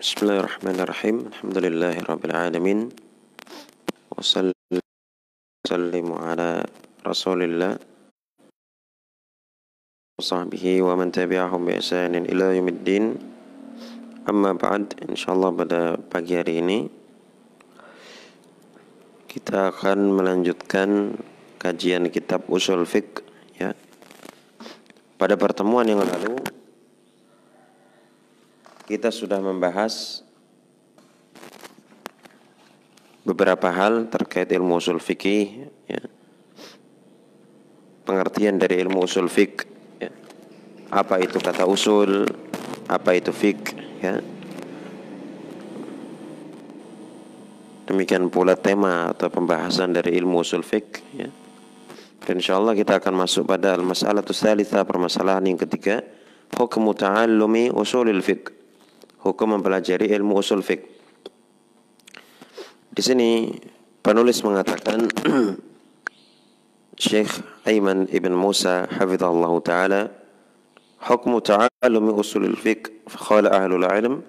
Bismillahirrahmanirrahim. Alhamdulillahirrabbilalamin. Wassalamu'alaikum ala rasulillah. Wasahbihi wa man tabi'ahum bi ihsanin ila yaumiddin. Amma ba'd, insyaallah pada pagi hari ini kita akan melanjutkan kajian kitab usul fiqh ya. Pada pertemuan yang lalu kita sudah membahas beberapa hal terkait ilmu usul fikih ya. pengertian dari ilmu usul fik ya. apa itu kata usul apa itu fik ya demikian pula tema atau pembahasan dari ilmu usul fik ya dan insyaallah kita akan masuk pada masalah salisa permasalahan yang ketiga hukum ta'allumi usulil fiqh hukum mempelajari ilmu usul fiqh. Di sini penulis mengatakan Syekh Aiman ibn Musa hafizallahu taala حكم تعلم أصول الفقه فقال أهل العلم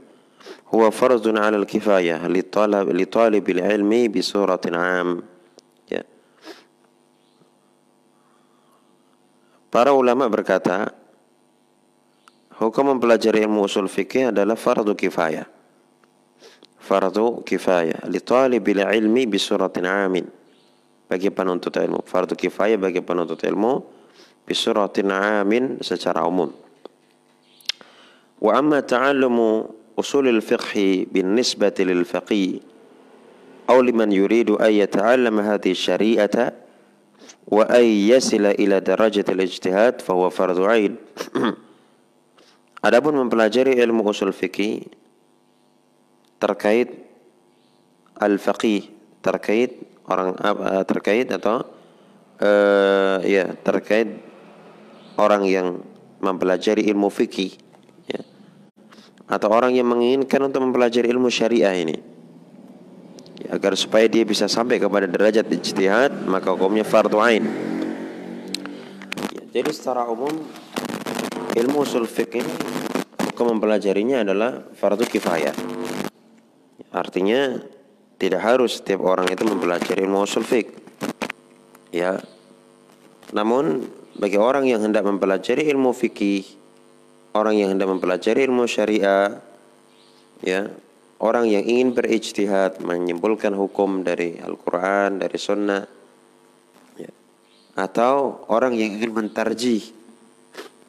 هو فرض على الكفاية لطالب, لطالب العلم بصورة عام ya. Para ulama berkata Hukum mempelajari ilmu usul fikih adalah fardu kifayah. Fardu kifayah. Li talibil ilmi bisuratin amin. Bagi penuntut ilmu. Fardu kifayah bagi penuntut ilmu bisuratin amin secara umum. Wa amma ta'allumu usul al-fiqh bin nisbati lil faqih أو لمن يريد أن يتعلم هذه الشريعة وأن يصل إلى درجة الاجتهاد فهو فرض عين Adapun mempelajari ilmu usul fikih terkait al-faqih, terkait orang terkait atau uh, ya terkait orang yang mempelajari ilmu fikih ya. atau orang yang menginginkan untuk mempelajari ilmu syariah ini ya, agar supaya dia bisa sampai kepada derajat ijtihad maka hukumnya fardu ain. Ya, jadi secara umum ilmu usul ini hukum mempelajarinya adalah fardu kifayah. Artinya tidak harus setiap orang itu mempelajari ilmu usul fiqh. Ya. Namun bagi orang yang hendak mempelajari ilmu fikih, orang yang hendak mempelajari ilmu syariah, ya, orang yang ingin berijtihad menyimpulkan hukum dari Al-Qur'an, dari sunnah, ya, atau orang yang ingin mentarjih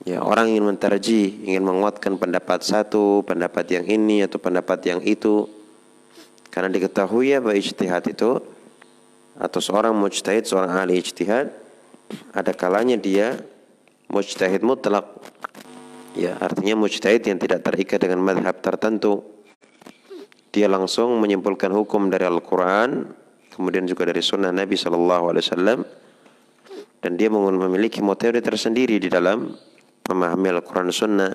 Ya, orang ingin menterji, ingin menguatkan pendapat satu, pendapat yang ini atau pendapat yang itu. Karena diketahui ya bahwa ijtihad itu atau seorang mujtahid, seorang ahli ijtihad ada kalanya dia mujtahid mutlak. Ya, artinya mujtahid yang tidak terikat dengan madhab tertentu. Dia langsung menyimpulkan hukum dari Al-Quran, kemudian juga dari sunnah Nabi Sallallahu Alaihi Wasallam, dan dia memiliki metode tersendiri di dalam memahami Al-Quran Sunnah.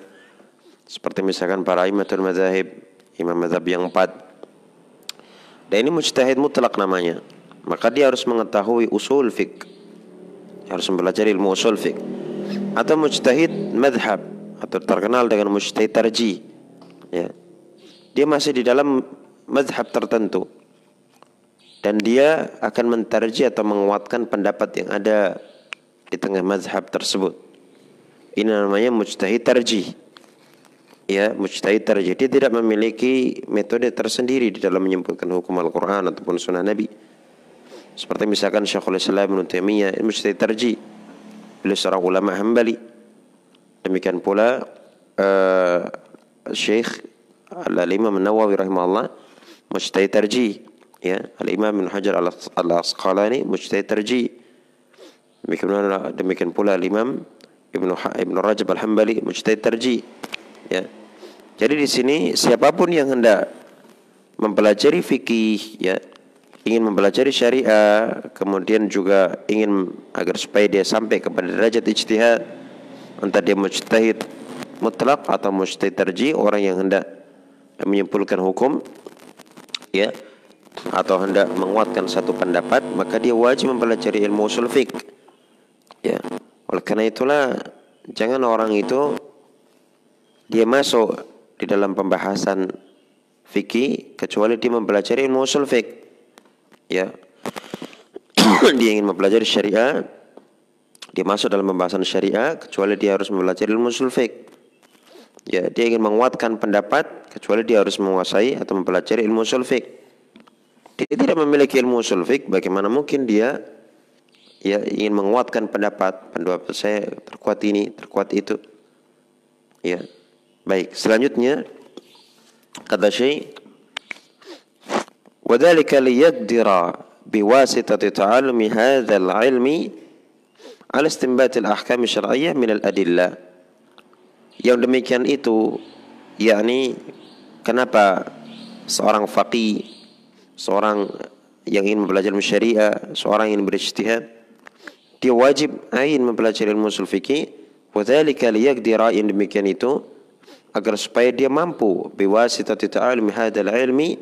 Seperti misalkan para imatul mazahib imam mazhab yang empat. Dan ini mujtahid mutlak namanya. Maka dia harus mengetahui usul fiqh. Harus mempelajari ilmu usul fiqh. Atau mujtahid madhab atau terkenal dengan mujtahid tarji ya. Dia masih di dalam madhab tertentu. Dan dia akan mentarji atau menguatkan pendapat yang ada di tengah madhab tersebut ini namanya mujtahid tarjih. Ya, mujtahid tarjih. Dia tidak memiliki metode tersendiri di dalam menyimpulkan hukum Al-Quran ataupun sunnah Nabi. Seperti misalkan Syekhul Islam Ibn Taimiyah, mujtahid tarjih. Beliau seorang ulama hambali. Demikian pula uh, Syekh Al-Imam Nawawi rahimahullah mujtahid tarjih. Ya, Al-Imam Ibn Hajar Al-Asqalani mujtahid tarjih. Demikian pula, demikian pula Al-Imam Ibnu Ibnu Rajab Al-Hambali mujtahid tarji. Ya. Jadi di sini siapa pun yang hendak mempelajari fikih ya, ingin mempelajari syariah, kemudian juga ingin agar supaya dia sampai kepada derajat ijtihad, entah dia mujtahid mutlak atau mujtahid tarji, orang yang hendak menyimpulkan hukum ya atau hendak menguatkan satu pendapat, maka dia wajib mempelajari ilmu usul fiqh. Ya. Oleh karena itulah jangan orang itu dia masuk di dalam pembahasan fikih kecuali dia mempelajari ilmu usul fik. Ya. dia ingin mempelajari syariah, dia masuk dalam pembahasan syariah kecuali dia harus mempelajari ilmu usul fik. Ya, dia ingin menguatkan pendapat kecuali dia harus menguasai atau mempelajari ilmu usul fik. Dia tidak memiliki ilmu usul fik, bagaimana mungkin dia ya ingin menguatkan pendapat pendapat saya terkuat ini, terkuat itu. Ya. Baik, selanjutnya kata Syekh وذلك ليقدر بواسطة تعلم هذا العلم على استنبات الأحكام الشرعية من الأدلة yang demikian itu yakni kenapa seorang faqih seorang yang ingin mempelajari syariah seorang yang berijtihad dia wajib ain mempelajari ilmu usul fikih wa dzalika liyaqdira yang demikian itu agar supaya dia mampu biwasitati ta'alumi hadzal ilmi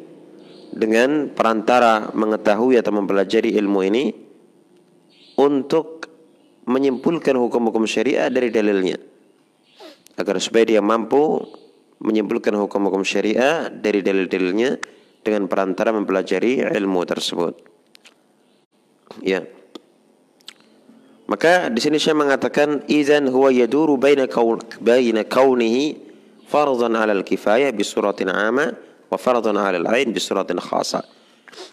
dengan perantara mengetahui atau mempelajari ilmu ini untuk menyimpulkan hukum-hukum syariah dari dalilnya agar supaya dia mampu menyimpulkan hukum-hukum syariah dari dalil-dalilnya dengan perantara mempelajari ilmu tersebut. Ya. Maka di sini saya mengatakan idzan huwa yaduru baina kaun baina kaunihi fardhan 'ala al-kifayah bi suratin 'amma wa fardun 'ala al-'ain bi suratin khasa.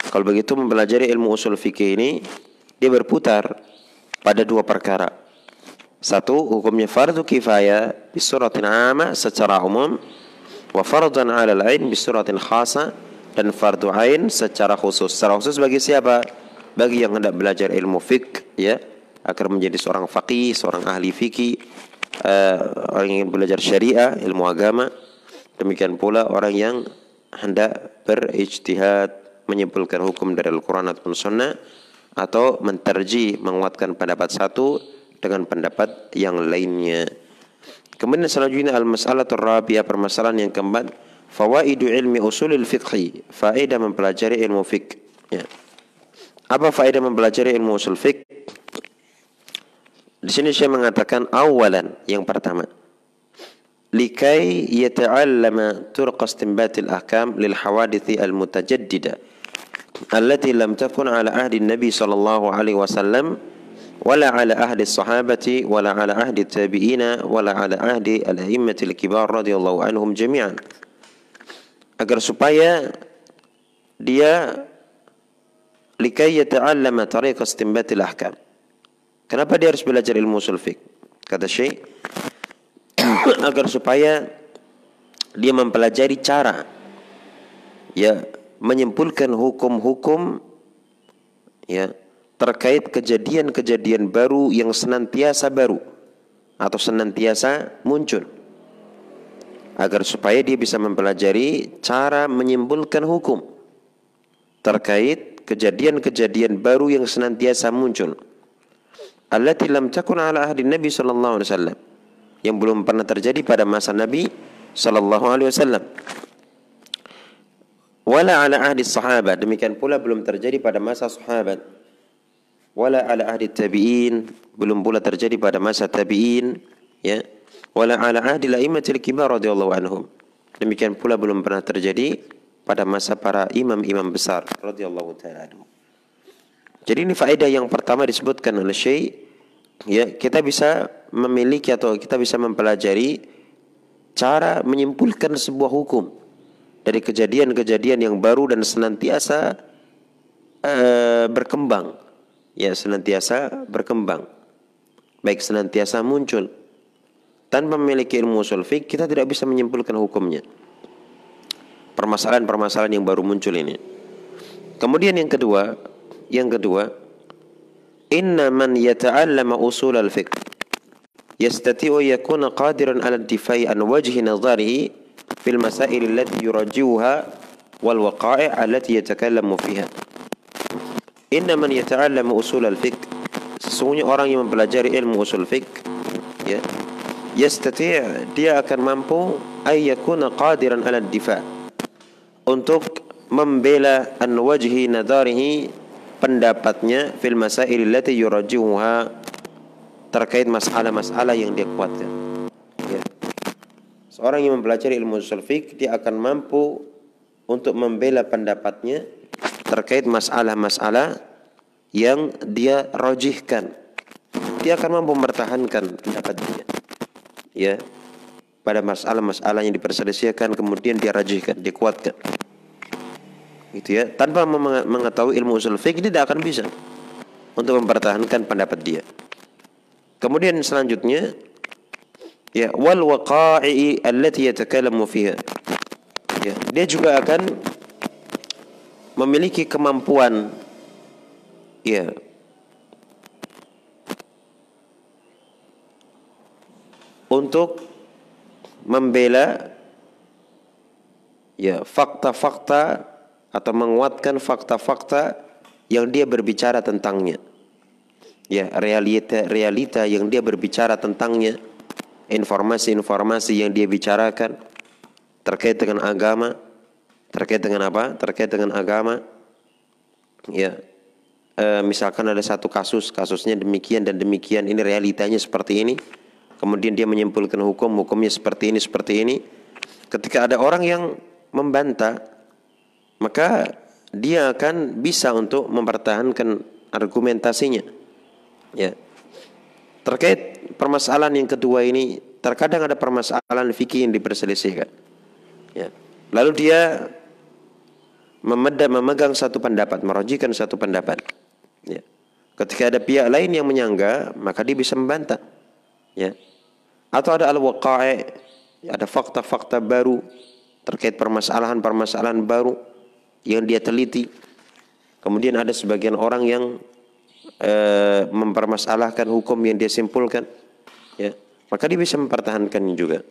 Kalau begitu mempelajari ilmu usul fikih ini dia berputar pada dua perkara. Satu, hukumnya fardu kifayah bi suratin 'amma secara umum wa fardun 'ala al-'ain bi suratin khasa dan fardu ain secara khusus. Secara khusus bagi siapa? Bagi yang hendak belajar ilmu fik ya, agar menjadi seorang faqih, seorang ahli fikih, uh, orang yang ingin belajar syariah, ilmu agama. Demikian pula orang yang hendak berijtihad menyimpulkan hukum dari Al-Quran ataupun Sunnah atau menterji menguatkan pendapat satu dengan pendapat yang lainnya. Kemudian selanjutnya al-masalah rabi'ah permasalahan yang keempat fawaidu ilmi usulil fiqhi faedah mempelajari ilmu fiqh ya. Apa faedah mempelajari ilmu usul fiqh? Di sini saya mengatakan awalan yang pertama. Likai yata'allama turqa istinbatil ahkam lil hawadithi al mutajaddida allati lam takun ala ahdi Nabi sallallahu alaihi wasallam wala ala ahdi sahabati wala ala ahdi tabi'ina wala ala ahdi al a'immatil kibar radhiyallahu anhum jami'an. Agar supaya dia likai yata'allama tariqa istinbatil ahkam kenapa dia harus belajar ilmu usul fiqh? Kata Syekh agar supaya dia mempelajari cara ya menyimpulkan hukum-hukum ya terkait kejadian-kejadian baru yang senantiasa baru atau senantiasa muncul. Agar supaya dia bisa mempelajari cara menyimpulkan hukum terkait kejadian-kejadian baru yang senantiasa muncul allati lam takun ala ahdi Nabi sallallahu alaihi wasallam yang belum pernah terjadi pada masa Nabi sallallahu alaihi wasallam. Wala ala ahdi sahabat, demikian pula belum terjadi pada masa sahabat. Wala ala ahdi tabi'in, belum pula terjadi pada masa tabi'in, ya. Wala ala ahdi laimatil kibar radhiyallahu anhum. Demikian pula belum pernah terjadi pada masa para imam-imam besar radhiyallahu taala Jadi ini faedah yang pertama disebutkan oleh Syekh ya kita bisa memiliki atau kita bisa mempelajari cara menyimpulkan sebuah hukum dari kejadian-kejadian yang baru dan senantiasa uh, berkembang. Ya senantiasa berkembang. Baik senantiasa muncul. Tanpa memiliki ilmu usul fiqh kita tidak bisa menyimpulkan hukumnya. Permasalahan-permasalahan yang baru muncul ini. Kemudian yang kedua yang kedua inna man yata'allama usul al-fiqh yastati'u yakuna qadiran ala difai an wajhi nazarihi fil masail allati yuraji'uha wal waqa'i' allati yatakallamu fiha inna man yata'allama usul al-fiqh sesungguhnya orang yang mempelajari ilmu usul fiqh ya yastati' dia akan mampu ay yakuna qadiran ala difa untuk membela an wajhi nadarihi pendapatnya fil masail allati yurajihuha terkait masalah-masalah yang dia kuatkan. Ya. Seorang yang mempelajari ilmu usul fiqh dia akan mampu untuk membela pendapatnya terkait masalah-masalah yang dia rojihkan. Dia akan mampu mempertahankan pendapat dia. Ya, pada masalah-masalah yang diperselisihkan kemudian dia rajihkan, dia kuatkan. Gitu ya, tanpa mengetahui ilmu usul dia tidak akan bisa untuk mempertahankan pendapat dia. Kemudian selanjutnya ya wal waqa'i allati yatakallamu fiha. Ya, dia juga akan memiliki kemampuan ya untuk membela ya fakta-fakta atau menguatkan fakta-fakta yang dia berbicara tentangnya. Ya, realita realita yang dia berbicara tentangnya, informasi-informasi yang dia bicarakan terkait dengan agama, terkait dengan apa? Terkait dengan agama. Ya. E, misalkan ada satu kasus, kasusnya demikian dan demikian, ini realitanya seperti ini kemudian dia menyimpulkan hukum, hukumnya seperti ini, seperti ini. Ketika ada orang yang membantah, maka dia akan bisa untuk mempertahankan argumentasinya. Ya. Terkait permasalahan yang kedua ini, terkadang ada permasalahan fikih yang diperselisihkan. Ya. Lalu dia memegang satu pendapat, merojikan satu pendapat. Ya. Ketika ada pihak lain yang menyangga, maka dia bisa membantah. Ya. Atau ada al-waqa'i, ada fakta-fakta baru terkait permasalahan-permasalahan baru yang dia teliti. Kemudian ada sebagian orang yang e, mempermasalahkan hukum yang dia simpulkan. Ya, maka dia bisa mempertahankannya juga.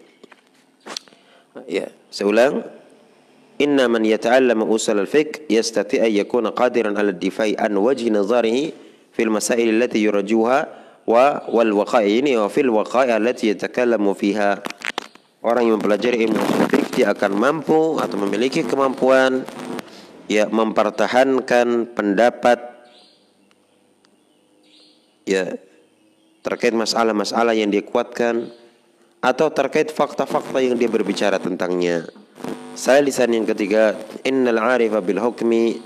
Ya, saya ulang. Inna man yata'allama usul al-fiqh yastati an yakuna qadiran 'ala ad-difa'i an wajhi nazarihi fil masail allati yurjuha wa wal waqa'i wa fil waqa'i allati yatakallamu fiha orang yang mempelajari ilmu fikih dia akan mampu atau memiliki kemampuan ya mempertahankan pendapat ya terkait masalah-masalah yang dia kuatkan atau terkait fakta-fakta yang dia berbicara tentangnya. Salisan yang ketiga, innal arifa bil hukmi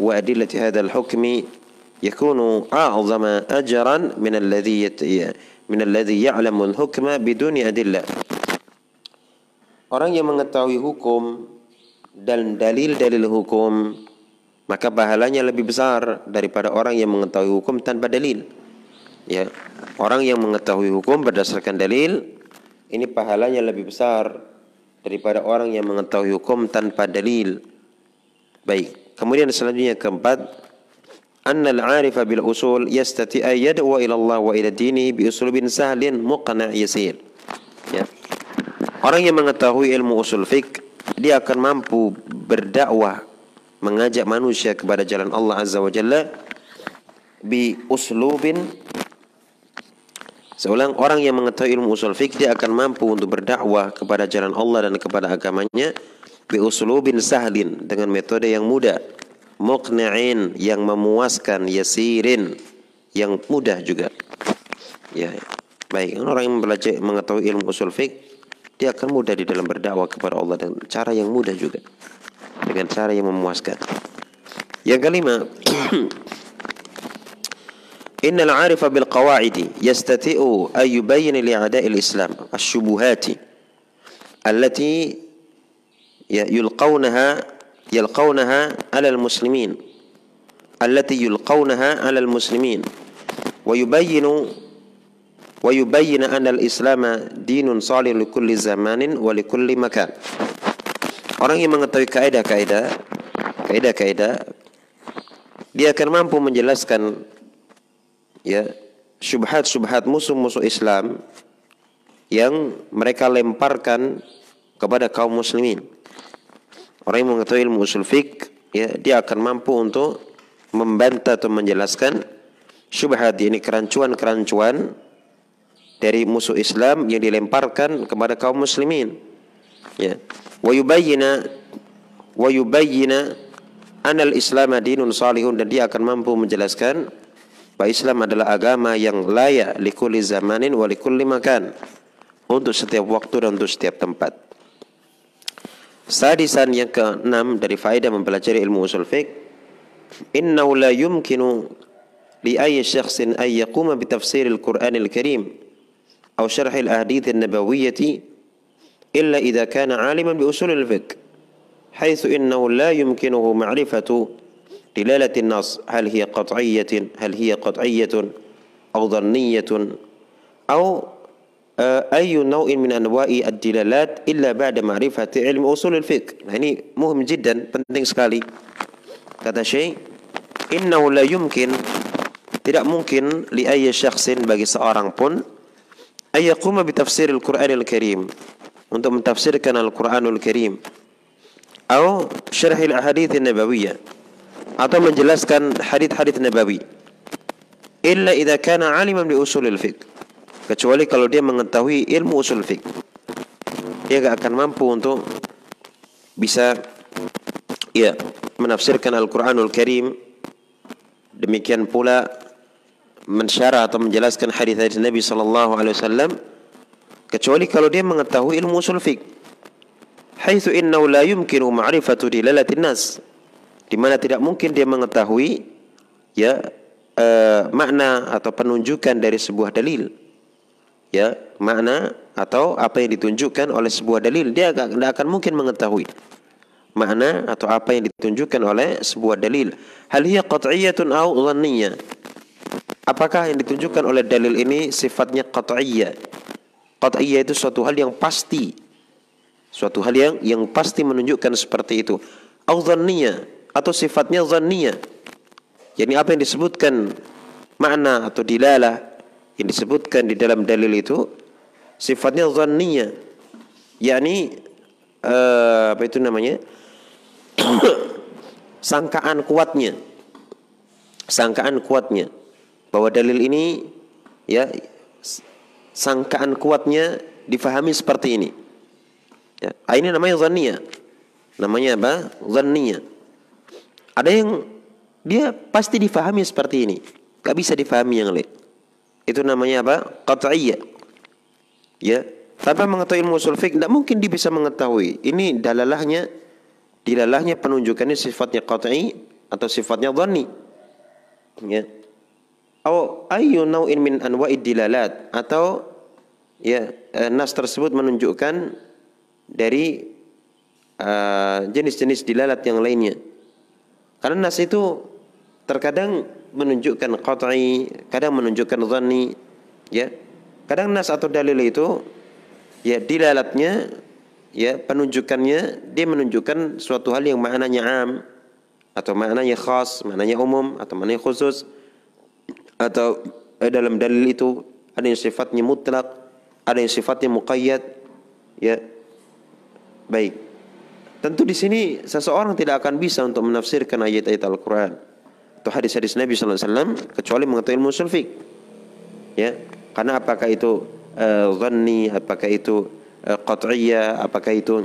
wa adillati hadzal hukmi yakunu a'zama ajran min alladhi ya, min alladhi ya'lamu al hukma biduni adillah. Orang yang mengetahui hukum dan dalil-dalil hukum maka pahalanya lebih besar daripada orang yang mengetahui hukum tanpa dalil. Ya orang yang mengetahui hukum berdasarkan dalil ini pahalanya lebih besar daripada orang yang mengetahui hukum tanpa dalil. Baik kemudian selanjutnya keempat annal arifa bil usul yastati ayyadwa ila Allah wa ila dinihi bi usulubin sahlin muqna yasir. Ya. Orang yang mengetahui ilmu usul fiqh dia akan mampu berdakwah mengajak manusia kepada jalan Allah Azza wa Jalla bi uslubin. Seulang orang yang mengetahui ilmu usul fik dia akan mampu untuk berdakwah kepada jalan Allah dan kepada agamanya bi uslubin sahlin dengan metode yang mudah. Muqni'in yang memuaskan yasirin yang mudah juga. Ya baik. Orang yang belajar mengetahui ilmu usul fiqh dia akan mudah di dalam berdakwah kepada Allah dengan cara yang mudah juga. Dengan cara yang memuaskan. Yang kelima Innal arifa bil qawa'idi yastati'u an yubayyana li a'da'i al-islam asy-syubuhati allati yulqawnaha yalqawnaha 'ala al-muslimin allati yulqawnaha 'ala al-muslimin wa yubayyinu wa yubayyina anna al-islama dinun salih li kulli zamanin wa li kulli makan. Orang yang mengetahui kaidah-kaidah, kaidah-kaidah dia akan mampu menjelaskan ya syubhat-syubhat musuh-musuh Islam yang mereka lemparkan kepada kaum muslimin. Orang yang mengetahui ilmu usul fik, ya, dia akan mampu untuk membantah atau menjelaskan syubhat ini kerancuan-kerancuan dari musuh Islam yang dilemparkan kepada kaum muslimin. Ya. Wa yubayyina wa yubayyina anal Islam dinun salihun dan dia akan mampu menjelaskan bahwa Islam adalah agama yang layak likulli zamanin wa likulli makan untuk setiap waktu dan untuk setiap tempat. Sadisan yang keenam dari faedah mempelajari ilmu usul fiqh, innahu la yumkinu li ayyi syakhsin an yaquma bi tafsir al-Qur'an al-Karim أو شرح الأحاديث النبوية إلا إذا كان عالما بأصول الفقه حيث إنه لا يمكنه معرفة دلالة النص هل هي قطعية هل هي قطعية أو ظنية أو آه، أي نوع من أنواع الدلالات إلا بعد معرفة علم أصول الفقه. يعني مهم جدا penting sekali. Kata شيء إنه لا يمكن tidak mungkin لأي شخص bagi seorang pun ayyaquma bi tafsir al-Qur'an al-Karim. Untuk mentafsirkan Al-Qur'anul Karim atau syarah al-ahadits nabawiyah atau menjelaskan hadis-hadis nabawi. Illa idza kana aliman bi usul al-fiqh. Kecuali kalau dia mengetahui ilmu usul fiqh. Dia gak akan mampu untuk bisa ya menafsirkan Al-Qur'anul Karim demikian pula mensyarah atau menjelaskan hadis-hadis Nabi sallallahu alaihi wasallam kecuali kalau dia mengetahui ilmu usul fiqh. Haitsu innahu la yumkinu ma'rifatu dilalatin nas. Di mana tidak mungkin dia mengetahui ya uh, makna atau penunjukan dari sebuah dalil. Ya makna atau apa yang ditunjukkan oleh sebuah dalil. Dia tidak akan mungkin mengetahui makna atau apa yang ditunjukkan oleh sebuah dalil. Hal hiya qat'iyyatun aw apakah yang ditunjukkan oleh dalil ini sifatnya qat'iyyah qat'iyyah itu suatu hal yang pasti. Suatu hal yang yang pasti menunjukkan seperti itu. Dhanniyah atau sifatnya dhanniyah jadi apa yang disebutkan makna atau dilalah yang disebutkan di dalam dalil itu sifatnya zanniyah. Yakni uh, apa itu namanya? Sangkaan kuatnya. Sangkaan kuatnya bahwa dalil ini ya sangkaan kuatnya difahami seperti ini ya ah, ini namanya zanniyah namanya apa zanniyah ada yang dia pasti difahami seperti ini gak bisa difahami yang lain itu namanya apa? Qat'iyah. Ya. Tanpa mengetahui ilmu usul tidak mungkin dia bisa mengetahui. Ini dalalahnya, dilalahnya penunjukannya sifatnya qat'i atau sifatnya dhanni. Ya. Atau ayu naw'in min anwa'id dilalat atau ya eh, nas tersebut menunjukkan dari eh, jenis-jenis uh, dilalat yang lainnya. Karena nas itu terkadang menunjukkan qat'i, kadang menunjukkan dhanni, ya. Kadang nas atau dalil itu ya dilalatnya ya penunjukannya dia menunjukkan suatu hal yang maknanya am atau maknanya khas, maknanya umum atau maknanya khusus atau eh, dalam dalil itu ada yang sifatnya mutlak, ada yang sifatnya muqayyad ya. Baik. Tentu di sini seseorang tidak akan bisa untuk menafsirkan ayat-ayat Al-Qur'an atau hadis-hadis Nabi sallallahu alaihi wasallam kecuali mengetahui ilmu usul fiqh. Ya, karena apakah itu uh, dhanni, apakah itu uh, qat'iyah, apakah itu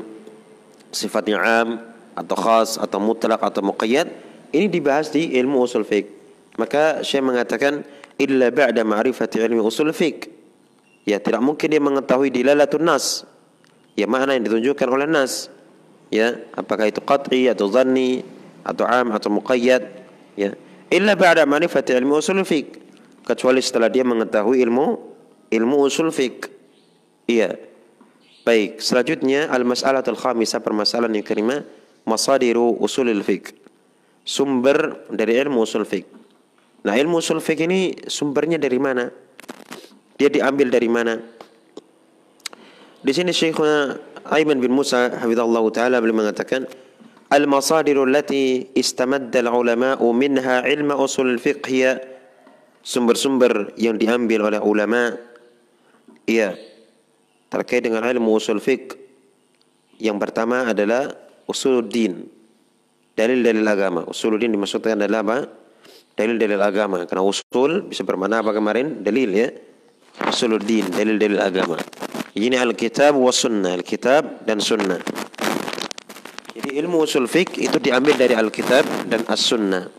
sifatnya am atau khas atau mutlak atau muqayyad, ini dibahas di ilmu usul fiqh. Maka Syekh mengatakan illa ba'da ma'rifati ilmi usul fiqh. Ya, tidak mungkin dia mengetahui dilalatun nas. Ya, makna yang ditunjukkan oleh nas. Ya, apakah itu qat'i atau dhanni atau am atau muqayyad, ya illa ba'da ma'rifati ilmu usul fiqh kecuali setelah dia mengetahui ilmu ilmu usul fiqh iya baik selanjutnya al mas'alatul khamisah permasalahan yang kelima masadiru usulul fiqh sumber dari ilmu usul fiqh Nah ilmu usul ini sumbernya dari mana? Dia diambil dari mana? Di sini Syekhuna Aiman bin Musa hafizallahu taala beliau mengatakan Al-masadiru allati istamadda Ulamau minha ilma usul fiqh sumber-sumber yang diambil oleh ulama iya terkait dengan ilmu usul fiqh yang pertama adalah usul din. dalil-dalil agama usuluddin dimaksudkan adalah apa dalil-dalil agama karena usul bisa bermakna apa kemarin dalil ya usuluddin dalil-dalil agama ini alkitab wa sunnah alkitab dan sunnah Jadi ilmu usul fiqh itu diambil dari Alkitab dan As-Sunnah.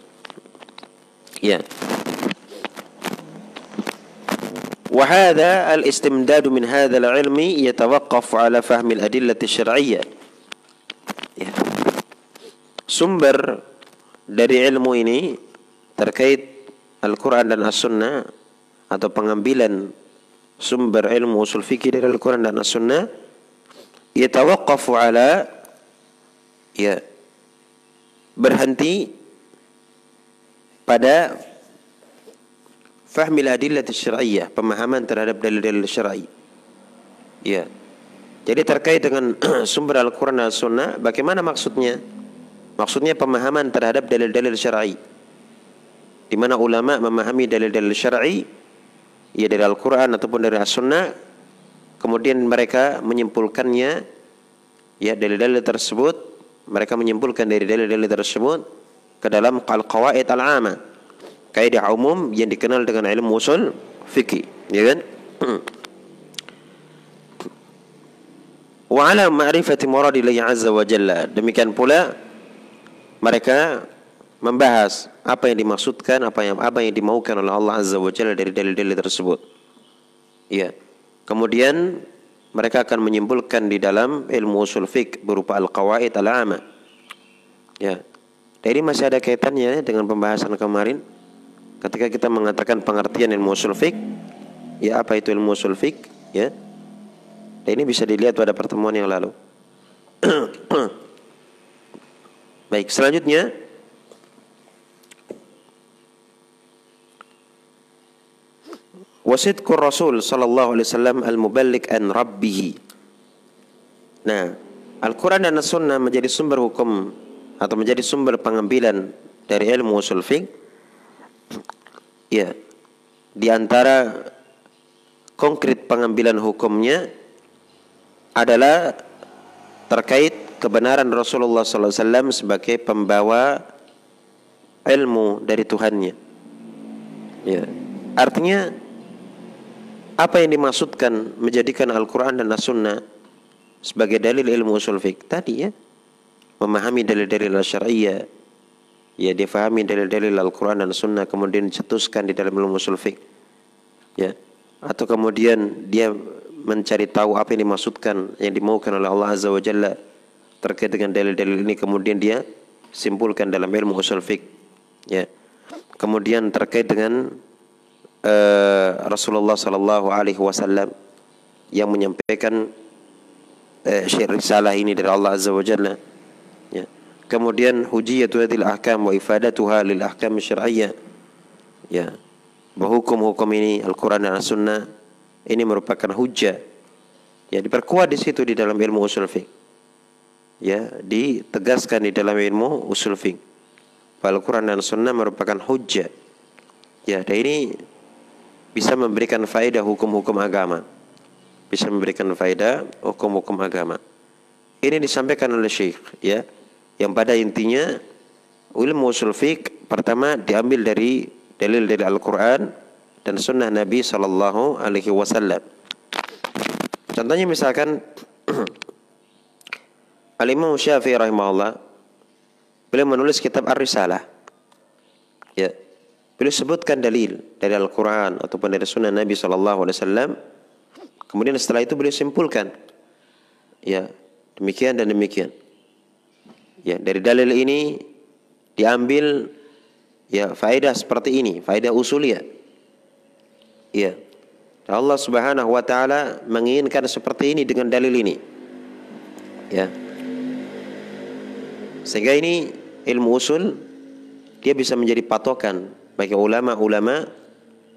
Ya. وهذا الاستمداد من هذا العلم يتوقف على فهم الأدلة الشرعية Ya. Sumber dari ilmu ini terkait Al-Quran dan As-Sunnah atau pengambilan sumber ilmu usul fikih dari Al-Quran dan As-Sunnah yatawaqqafu ala ya berhenti pada fahmil adillah syar'iyyah, pemahaman terhadap dalil-dalil syar'i. Ya. Jadi terkait dengan sumber Al-Quran dan Sunnah, bagaimana maksudnya? Maksudnya pemahaman terhadap dalil-dalil syar'i. Di mana ulama memahami dalil-dalil syar'i ya dari Al-Quran ataupun dari As-Sunnah, kemudian mereka menyimpulkannya ya dalil-dalil tersebut, mereka menyimpulkan dari dalil-dalil tersebut ke dalam al-qawaid al-'amah kaidah umum yang dikenal dengan ilmu usul fikih ya kan? Wa ala ma'rifati muradillahi azza wa jalla. Demikian pula mereka membahas apa yang dimaksudkan apa yang apa yang dimaukan oleh Allah azza wa jalla dari dalil-dalil tersebut. Ya kemudian mereka akan menyimpulkan di dalam ilmu usul fik berupa al-qawaid al-'amah ya. Jadi masih ada kaitannya dengan pembahasan kemarin. Ketika kita mengatakan pengertian ilmu usul fik, ya apa itu ilmu usul fik, ya. Dan ini bisa dilihat pada pertemuan yang lalu. Baik, selanjutnya Wasidkur Rasul sallallahu alaihi wasallam al-muballigh an rabbih. Nah, Al-Quran dan As-Sunnah menjadi sumber hukum atau menjadi sumber pengambilan dari ilmu usul fiqh ya di antara konkret pengambilan hukumnya adalah terkait kebenaran Rasulullah SAW sebagai pembawa ilmu dari Tuhannya. Ya. Artinya apa yang dimaksudkan menjadikan Al-Quran dan As-Sunnah sebagai dalil ilmu usul fiqh? Tadi ya. Memahami dalil-dalil syariah ya dia fahami dalil-dalil Al-Quran dan Sunnah kemudian dicetuskan di dalam ilmu usul fiqh. Ya. Atau kemudian dia mencari tahu apa yang dimaksudkan yang dimaukan oleh Allah Azza wa Jalla terkait dengan dalil-dalil ini kemudian dia simpulkan dalam ilmu usul fiqh. Ya. Kemudian terkait dengan uh, Rasulullah sallallahu alaihi wasallam yang menyampaikan uh, risalah ini dari Allah Azza wa Jalla ya. Kemudian hujiyatu hadil ahkam wa ifadatuha lil ahkam syar'iyyah ya. Bahwa hukum-hukum ini Al-Qur'an dan As-Sunnah ini merupakan hujah ya diperkuat di situ di dalam ilmu usul fiqh. Ya ditegaskan di dalam ilmu usul fiqh. Al-Quran dan Sunnah merupakan hujah ya dan ini bisa memberikan faedah hukum-hukum agama bisa memberikan faedah hukum-hukum agama ini disampaikan oleh Syekh ya yang pada intinya ilmu usul fiqh pertama diambil dari dalil dari Al-Qur'an dan sunnah Nabi sallallahu alaihi wasallam. Contohnya misalkan Al-Imam Syafi'i rahimahullah beliau menulis kitab Ar-Risalah. Ya. Beliau sebutkan dalil dari Al-Qur'an ataupun dari sunnah Nabi wasallam. Kemudian setelah itu beliau simpulkan ya, demikian dan demikian. Ya, dari dalil ini diambil ya faedah seperti ini, faedah usuliyah. Ya. Allah Subhanahu wa taala menginginkan seperti ini dengan dalil ini. Ya. Sehingga ini ilmu usul dia bisa menjadi patokan bagi ulama-ulama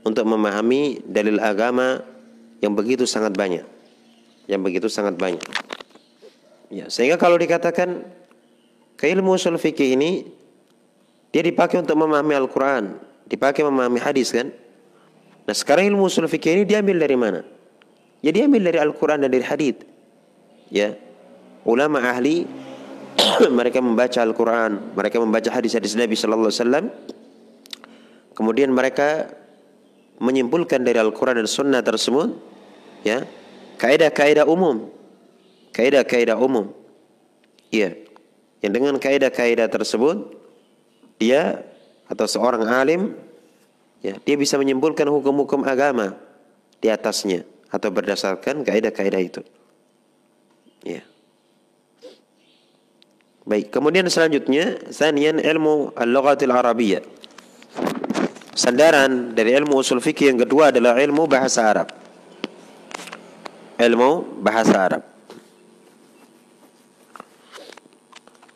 untuk memahami dalil agama yang begitu sangat banyak. Yang begitu sangat banyak. Ya, sehingga kalau dikatakan ke ilmu usul fikih ini dia dipakai untuk memahami Al-Quran, dipakai memahami hadis kan? Nah sekarang ilmu usul fikih ini diambil dari mana? Ya diambil dari Al-Quran dan dari hadis. Ya, ulama ahli mereka membaca Al-Quran, mereka membaca hadis-hadis Nabi Sallallahu Alaihi Wasallam, kemudian mereka menyimpulkan dari Al-Quran dan Sunnah tersebut, ya, kaidah-kaidah umum, kaidah-kaidah umum, ya, yang dengan kaidah-kaidah tersebut dia atau seorang alim ya dia bisa menyimpulkan hukum-hukum agama di atasnya atau berdasarkan kaidah-kaidah itu. Ya. Baik, kemudian selanjutnya sanian ilmu al-lughatil arabiyyah. Sandaran dari ilmu usul fikih yang kedua adalah ilmu bahasa Arab. Ilmu bahasa Arab.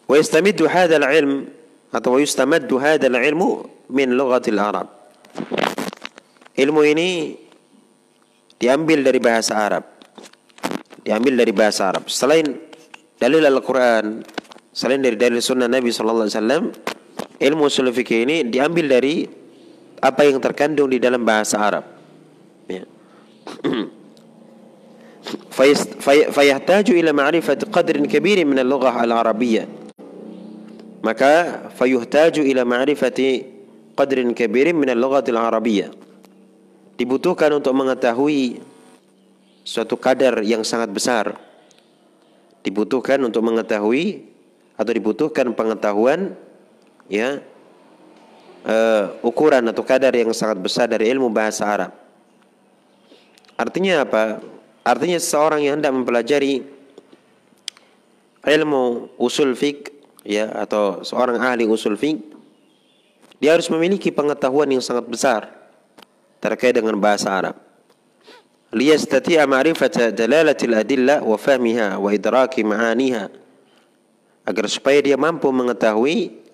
Wa yastamiddu hadzal ilm atau yustamaddu hadzal ilmu min lughatil Arab. Ilmu ini diambil dari bahasa Arab. Diambil dari bahasa Arab. Selain dalil Al-Qur'an, selain dari dalil sunnah Nabi sallallahu alaihi wasallam, ilmu usul fikih ini diambil dari apa yang terkandung di dalam bahasa Arab ya. فيحتاج إلى معرفة قدر كبير من اللغة العربية maka fayuhtaju ila ma'rifati qadrin kabirin min al-lughatil arabiyyah dibutuhkan untuk mengetahui suatu kadar yang sangat besar dibutuhkan untuk mengetahui atau dibutuhkan pengetahuan ya uh, ukuran atau kadar yang sangat besar dari ilmu bahasa Arab. Artinya apa? Artinya seorang yang hendak mempelajari ilmu usul fiqh ya atau seorang ahli usul fiqh dia harus memiliki pengetahuan yang sangat besar terkait dengan bahasa Arab. Liyastati'a ma'rifata dalalatil adilla wa fahmiha wa idraki ma'aniha agar supaya dia mampu mengetahui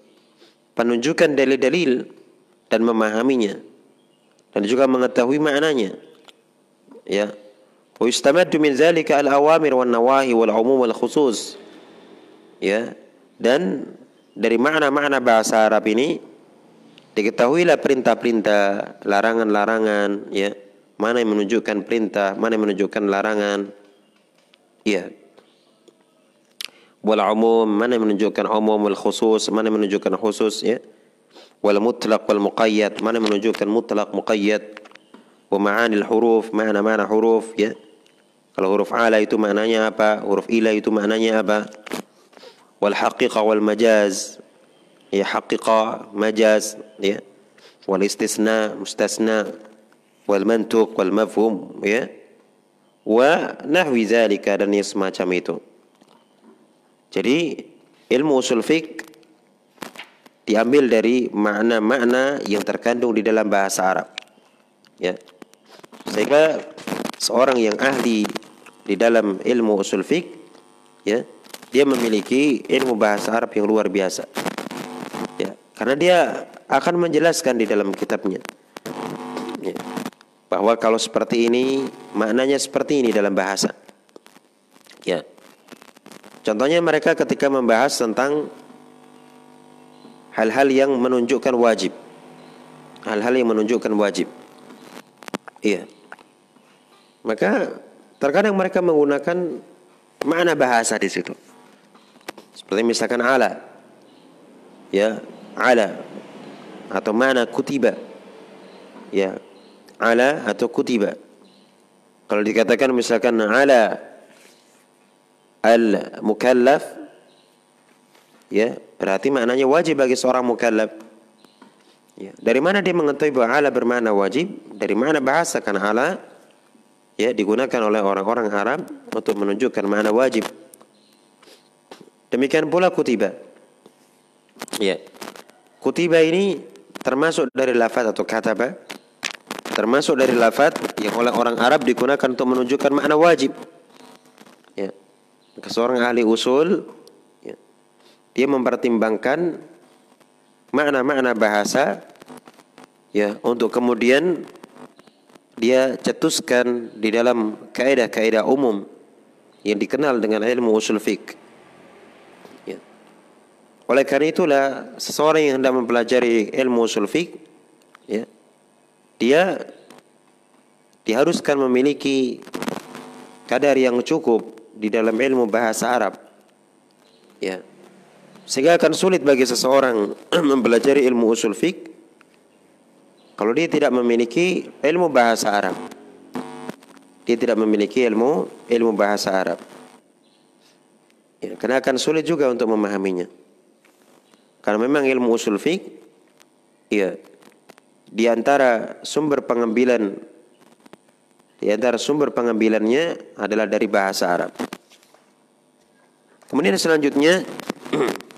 penunjukan dalil-dalil dan memahaminya dan juga mengetahui maknanya ya wa yustamaddu min zalika al-awamir wan nawahi wal umum wal khusus ya dan dari makna-makna bahasa Arab ini diketahuilah perintah-perintah, larangan-larangan, ya. Mana yang menunjukkan perintah, mana yang menunjukkan larangan. Ya. والعموم mana menunjukkan umum wal khusus mana menunjukkan khusus ya wal mutlaq wal muqayyad mana menunjukkan mutlaq muqayyad wa ma'ani al huruf makna-makna huruf ya kalau huruf ala itu maknanya apa huruf ila itu maknanya apa wal haqiqa wal majaz ya haqiqa majaz ya wal istisna mustasna wal mantuq wal mafhum ya wa nahwi zalika dan semacam itu jadi ilmu usul fiqh diambil dari makna-makna yang terkandung di dalam bahasa Arab ya sehingga seorang yang ahli di dalam ilmu usul fiqh ya dia memiliki ilmu bahasa Arab yang luar biasa. Ya, karena dia akan menjelaskan di dalam kitabnya. Ya, bahwa kalau seperti ini maknanya seperti ini dalam bahasa. Ya. Contohnya mereka ketika membahas tentang hal-hal yang menunjukkan wajib. Hal-hal yang menunjukkan wajib. Iya. Maka terkadang mereka menggunakan makna bahasa di situ. Seperti misalkan ala. Ya, ala atau mana kutiba. Ya, ala atau kutiba. Kalau dikatakan misalkan ala al-mukallaf ya, berarti maknanya wajib bagi seorang mukallaf. Ya, dari mana dia mengetahui bahwa ala bermakna wajib? Dari mana bahasa kan ala ya digunakan oleh orang-orang Arab untuk menunjukkan makna wajib. Demikian pula kutiba. Ya. Kutiba ini termasuk dari lafaz atau kataba. Termasuk dari lafaz yang oleh orang Arab digunakan untuk menunjukkan makna wajib. Ya. Seorang ahli usul ya, dia mempertimbangkan makna-makna bahasa ya untuk kemudian dia cetuskan di dalam kaidah-kaidah umum yang dikenal dengan ilmu usul fiqh. Oleh karena itulah seseorang yang hendak mempelajari ilmu usul fiqh ya, dia diharuskan memiliki kadar yang cukup di dalam ilmu bahasa Arab. Ya. Sehingga akan sulit bagi seseorang mempelajari ilmu usul fiqh kalau dia tidak memiliki ilmu bahasa Arab. Dia tidak memiliki ilmu ilmu bahasa Arab. Ya, karena akan sulit juga untuk memahaminya. Karena memang ilmu usul fiqh ya di antara sumber pengambilan di antara sumber pengambilannya adalah dari bahasa Arab. Kemudian selanjutnya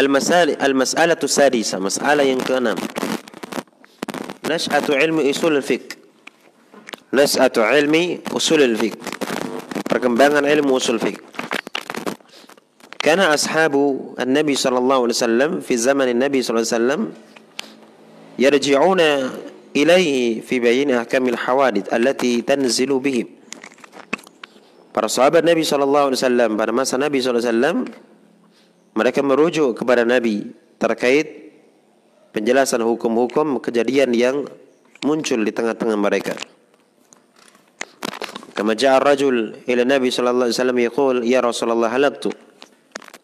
Al-masal al-mas'alatu sadisa, masalah yang keenam. Nash'atu ilmi usul al-fiqh. Nash'atu ilmi usul al-fiqh. Perkembangan ilmu usul fiqh. Karena ashabu Nabi saw. fi zaman Nabi sallallahu yarji'una ilaihi fi bayin ahkamil hawadith allati tanzilu bihim. Para sahabat Nabi sallallahu alaihi wasallam pada masa Nabi sallallahu alaihi wasallam mereka merujuk kepada Nabi terkait penjelasan hukum-hukum kejadian yang muncul di tengah-tengah mereka. Kama ja'a rajul ila Nabi sallallahu alaihi wasallam yaqul ya Rasulullah halaktu.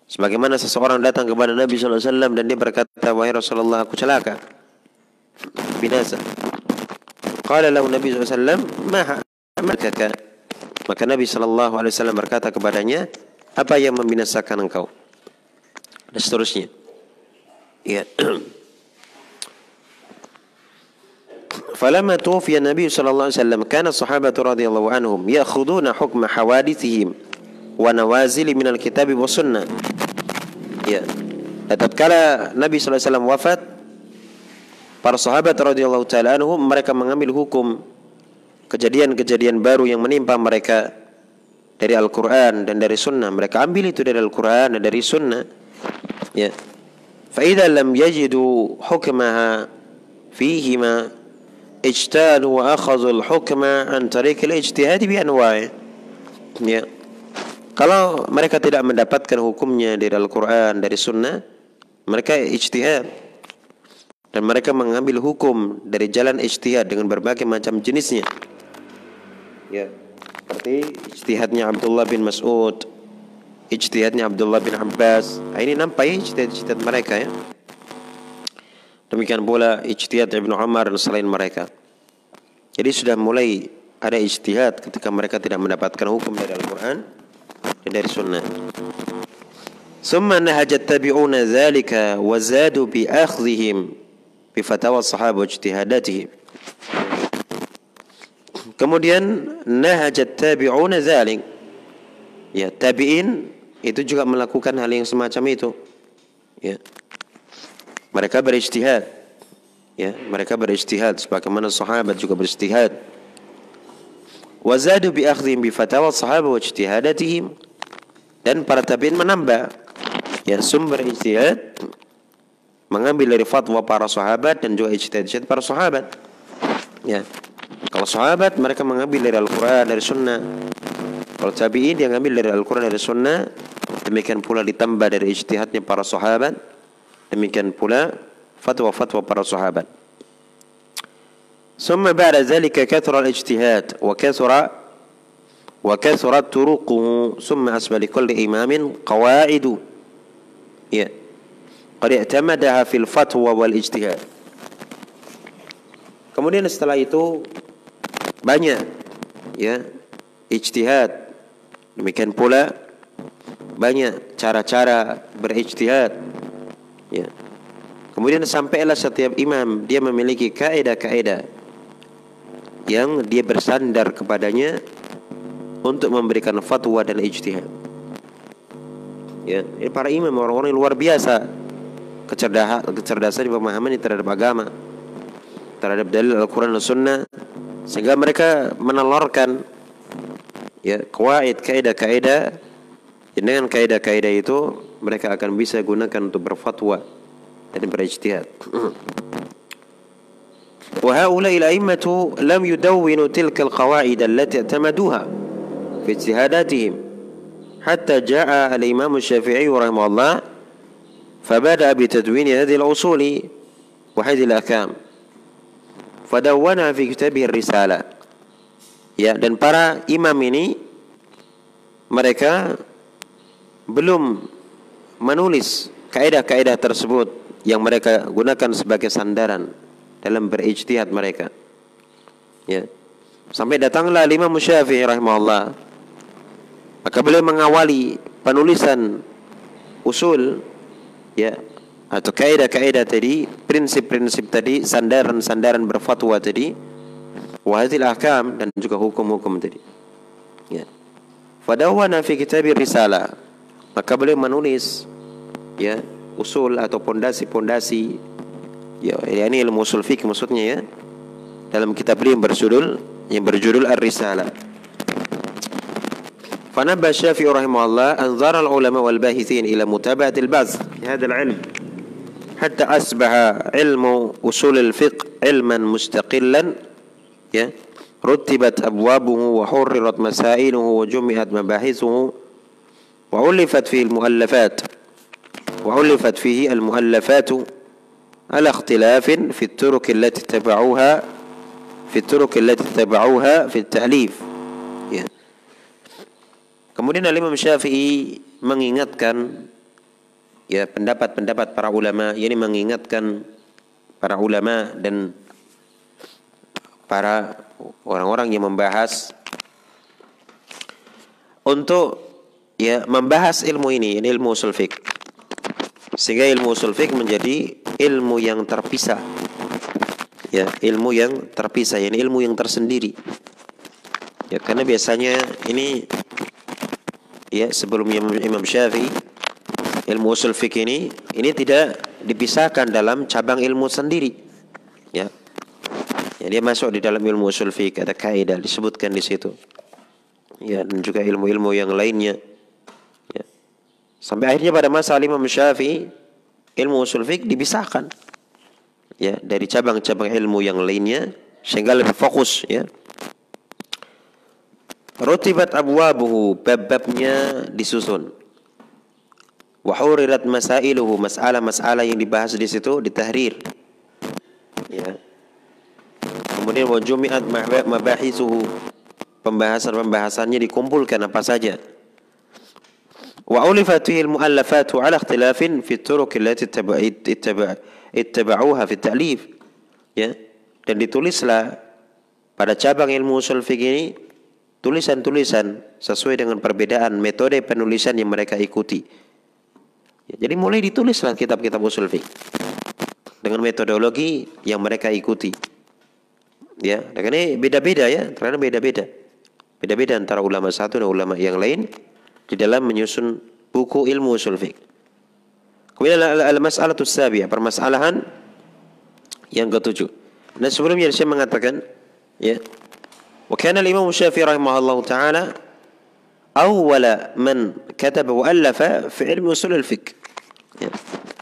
Sebagaimana seseorang datang kepada Nabi sallallahu alaihi wasallam dan dia berkata wahai Rasulullah aku celaka. Binasa. Qala lahu Nabi sallallahu alaihi wasallam ma amalkaka? Maka Nabi sallallahu alaihi wasallam berkata kepadanya, apa yang membinasakan engkau? dan seterusnya. Ya. فلما توفي النبي صلى الله عليه وسلم كان الصحابة رضي الله عنهم يأخذون حكم حوادثهم ونوازل من الكتاب والسنة ya tatkala Nabi SAW wafat para sahabat radhiyallahu taala anhum mereka mengambil hukum kejadian-kejadian baru yang menimpa mereka dari Al-Quran dan dari Sunnah mereka ambil itu dari Al-Quran dan dari Sunnah ya فإذا لم يجدوا حكمها فيهما اجتهدوا وأخذوا الحكم عن طريق الاجتهاد بأنواعه ya kalau mereka tidak mendapatkan hukumnya dari Al-Quran dari Sunnah mereka ijtihad dan mereka mengambil hukum dari jalan ijtihad dengan berbagai macam jenisnya ya seperti ijtihadnya Abdullah bin Mas'ud ijtihadnya Abdullah bin Abbas. Nah, ini nampak ijtihad-ijtihad mereka ya. Demikian pula ijtihad Ibnu Umar dan selain mereka. Jadi sudah mulai ada ijtihad ketika mereka tidak mendapatkan hukum dari Al-Quran dan dari Sunnah. ثم نهج التابعون ذلك وزادوا بأخذهم بفتاوى الصحابة واجتهاداتهم Kemudian nahajat tabi'una dzalik. Ya, tabi'in itu juga melakukan hal yang semacam itu. Ya. Mereka berijtihad. Ya, mereka berijtihad sebagaimana sahabat juga berijtihad. Wazadu bi akhdhim bi fatawa sahabat wa ijtihadatihim. Dan para tabi'in menambah ya sumber ijtihad mengambil dari fatwa para sahabat dan juga ijtihad para sahabat. Ya. Kalau sahabat mereka mengambil dari Al-Qur'an, dari sunnah. Kalau tabi'in dia mengambil dari Al-Qur'an, dari sunnah. Demikian pula ditambah dari ijtihadnya para sahabat. Demikian pula fatwa-fatwa para sahabat. ثم بعد ذلك كثر الاجتهاد وكثر وكثرت طرقه ثم أسبى لكل إمام قواعد Qad i'tamadaha fil fatwa wal ijtihad. Kemudian setelah itu banyak ya ijtihad. Demikian pula banyak cara-cara berijtihad. Ya. Kemudian sampailah setiap imam dia memiliki kaidah-kaidah yang dia bersandar kepadanya untuk memberikan fatwa dan ijtihad. Ya, ini para imam orang-orang luar biasa kecerdasan kecerdasan di pemahaman terhadap agama terhadap dalil Al-Quran dan Sunnah sehingga mereka menelurkan ya kawaid kaidah-kaidah dengan kaidah-kaidah itu mereka akan bisa gunakan untuk berfatwa dan berijtihad. وهؤلاء الأئمة لم يدونوا تلك القواعد التي اعتمدوها في اجتهاداتهم حتى جاء الإمام الشافعي رحمه الله فبدأ بتدوين هذه الأصول وهذه الأحكام فدونها في كتابه الرسالة ya dan para imam ini mereka belum menulis kaidah-kaidah tersebut yang mereka gunakan sebagai sandaran dalam berijtihad mereka. Ya. Sampai datanglah Imam Syafi'i rahimahullah. Maka beliau mengawali penulisan usul ya atau kaidah-kaidah tadi, prinsip-prinsip tadi, sandaran-sandaran berfatwa tadi, wahadil ahkam dan juga hukum-hukum tadi. Ya. Fadawana fi kitab risalah. Maka beliau menulis ya usul atau pondasi-pondasi ya ini ilmu usul fikih maksudnya ya dalam kitab beliau yang berjudul yang berjudul Ar-Risalah فنبه الشافعي رحمه الله أنظر العلماء والباحثين إلى متابعة البحث. في هذا العلم. حتى أصبح علم أصول الفقه علما مستقلا رتبت أبوابه وحررت مسائله وجمعت مباحثه وألفت فيه المؤلفات. وألفت فيه المؤلفات على اختلاف في الطرق التي اتبعوها في الطرق التي اتبعوها في التأليف Kemudian Imam Syafi'i mengingatkan ya pendapat-pendapat para ulama, ini mengingatkan para ulama dan para orang-orang yang membahas untuk ya membahas ilmu ini, ini ilmu usul fiqh. Sehingga ilmu usul fiqh menjadi ilmu yang terpisah. Ya, ilmu yang terpisah, ini ilmu yang tersendiri. Ya, karena biasanya ini ya sebelum Imam Syafi'i ilmu usul fiqh ini ini tidak dipisahkan dalam cabang ilmu sendiri. Ya, Ya, dia masuk di dalam ilmu usul fiqh ada kaidah disebutkan di situ. Ya, dan juga ilmu-ilmu yang lainnya. Ya. Sampai akhirnya pada masa Imam Syafi'i ilmu usul fiqh dipisahkan. Ya, dari cabang-cabang ilmu yang lainnya sehingga lebih fokus ya. Rutibat abwabuhu bab-babnya disusun. Wa hurirat masailuhu masalah-masalah yang dibahas di situ ditahrir. Ya, Kemudian wa jumi'at mabahisuhu. Pembahasan-pembahasannya dikumpulkan apa saja. Wa ulifat fihi al-mu'allafatu ala ikhtilafin fi turuq allati ittaba'uha fi ta'lif. Ya. Dan ditulislah pada cabang ilmu usul fikih ini tulisan-tulisan sesuai dengan perbedaan metode penulisan yang mereka ikuti. Ya, jadi mulai ditulislah kitab-kitab usul fikih dengan metodologi yang mereka ikuti. Ya, ini beda-beda ya, karena beda-beda. Beda-beda antara ulama satu dan ulama yang lain di dalam menyusun buku ilmu usul fiqh. Kemudian al-mas'alah sabiah, permasalahan yang ketujuh. Dan sebelumnya saya mengatakan ya, al-Imam Syafi'i rahimahullah taala awwala man kataba wa alafa fi ilmi usul al-fiqh. Ya.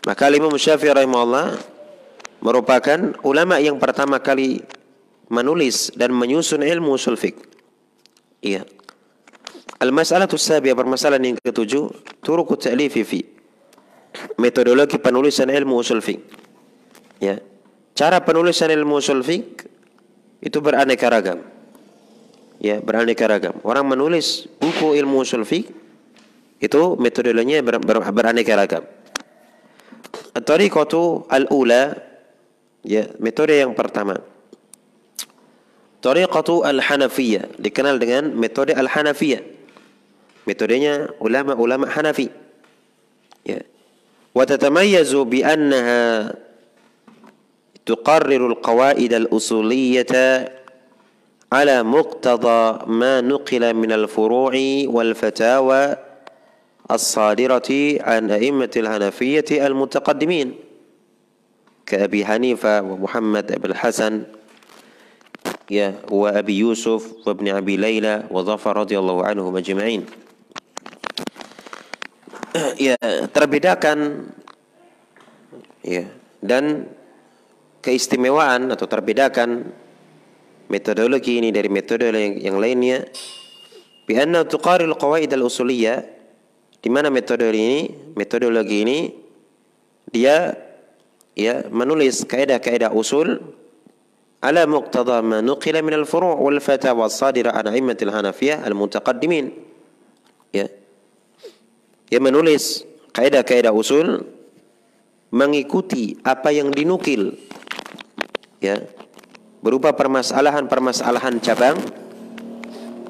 Maka Imam Syafi'i rahimahullah merupakan ulama yang pertama kali menulis dan menyusun ilmu usul fiqh. Iya. Al-mas'alah sabiah permasalahan yang ketujuh, turuq ta'lifi fi. Metodologi penulisan ilmu usul fiqh. Ya. Cara penulisan ilmu usul fiqh itu beraneka ragam. Ya, beraneka ragam. Orang menulis buku ilmu usul fiqh itu metodologinya ber, ber, beraneka ragam. Tariqatu al-ula ya, metode yang pertama Tariqatu al-Hanafiyah dikenal dengan metode al-Hanafiyah. Metodenya ulama-ulama Hanafi. Ya. Wa tatamayyazu bi annaha tuqarriru al-qawaid على مقتضى ما نقل من الفروع والفتاوى الصادرة عن أئمة الهنفية المتقدمين كأبي حنيفة ومحمد بن الحسن وأبي يوسف وابن أبي ليلى وظفر رضي الله عنهم أجمعين. يا terbedakan ya dan keistimewaan atau terbedakan metodologi ini dari metode yang, yang lainnya Bianna tuqaril qawaid al-usuliyah di mana metode ini metodologi ini dia ya menulis kaidah-kaidah usul ala muqtada ma nuqila min al-furu' wal fatawa sadira an a'immatil hanafiyah al-mutaqaddimin. Ya. Dia menulis kaidah-kaidah usul mengikuti apa yang dinukil. Ya berupa permasalahan-permasalahan cabang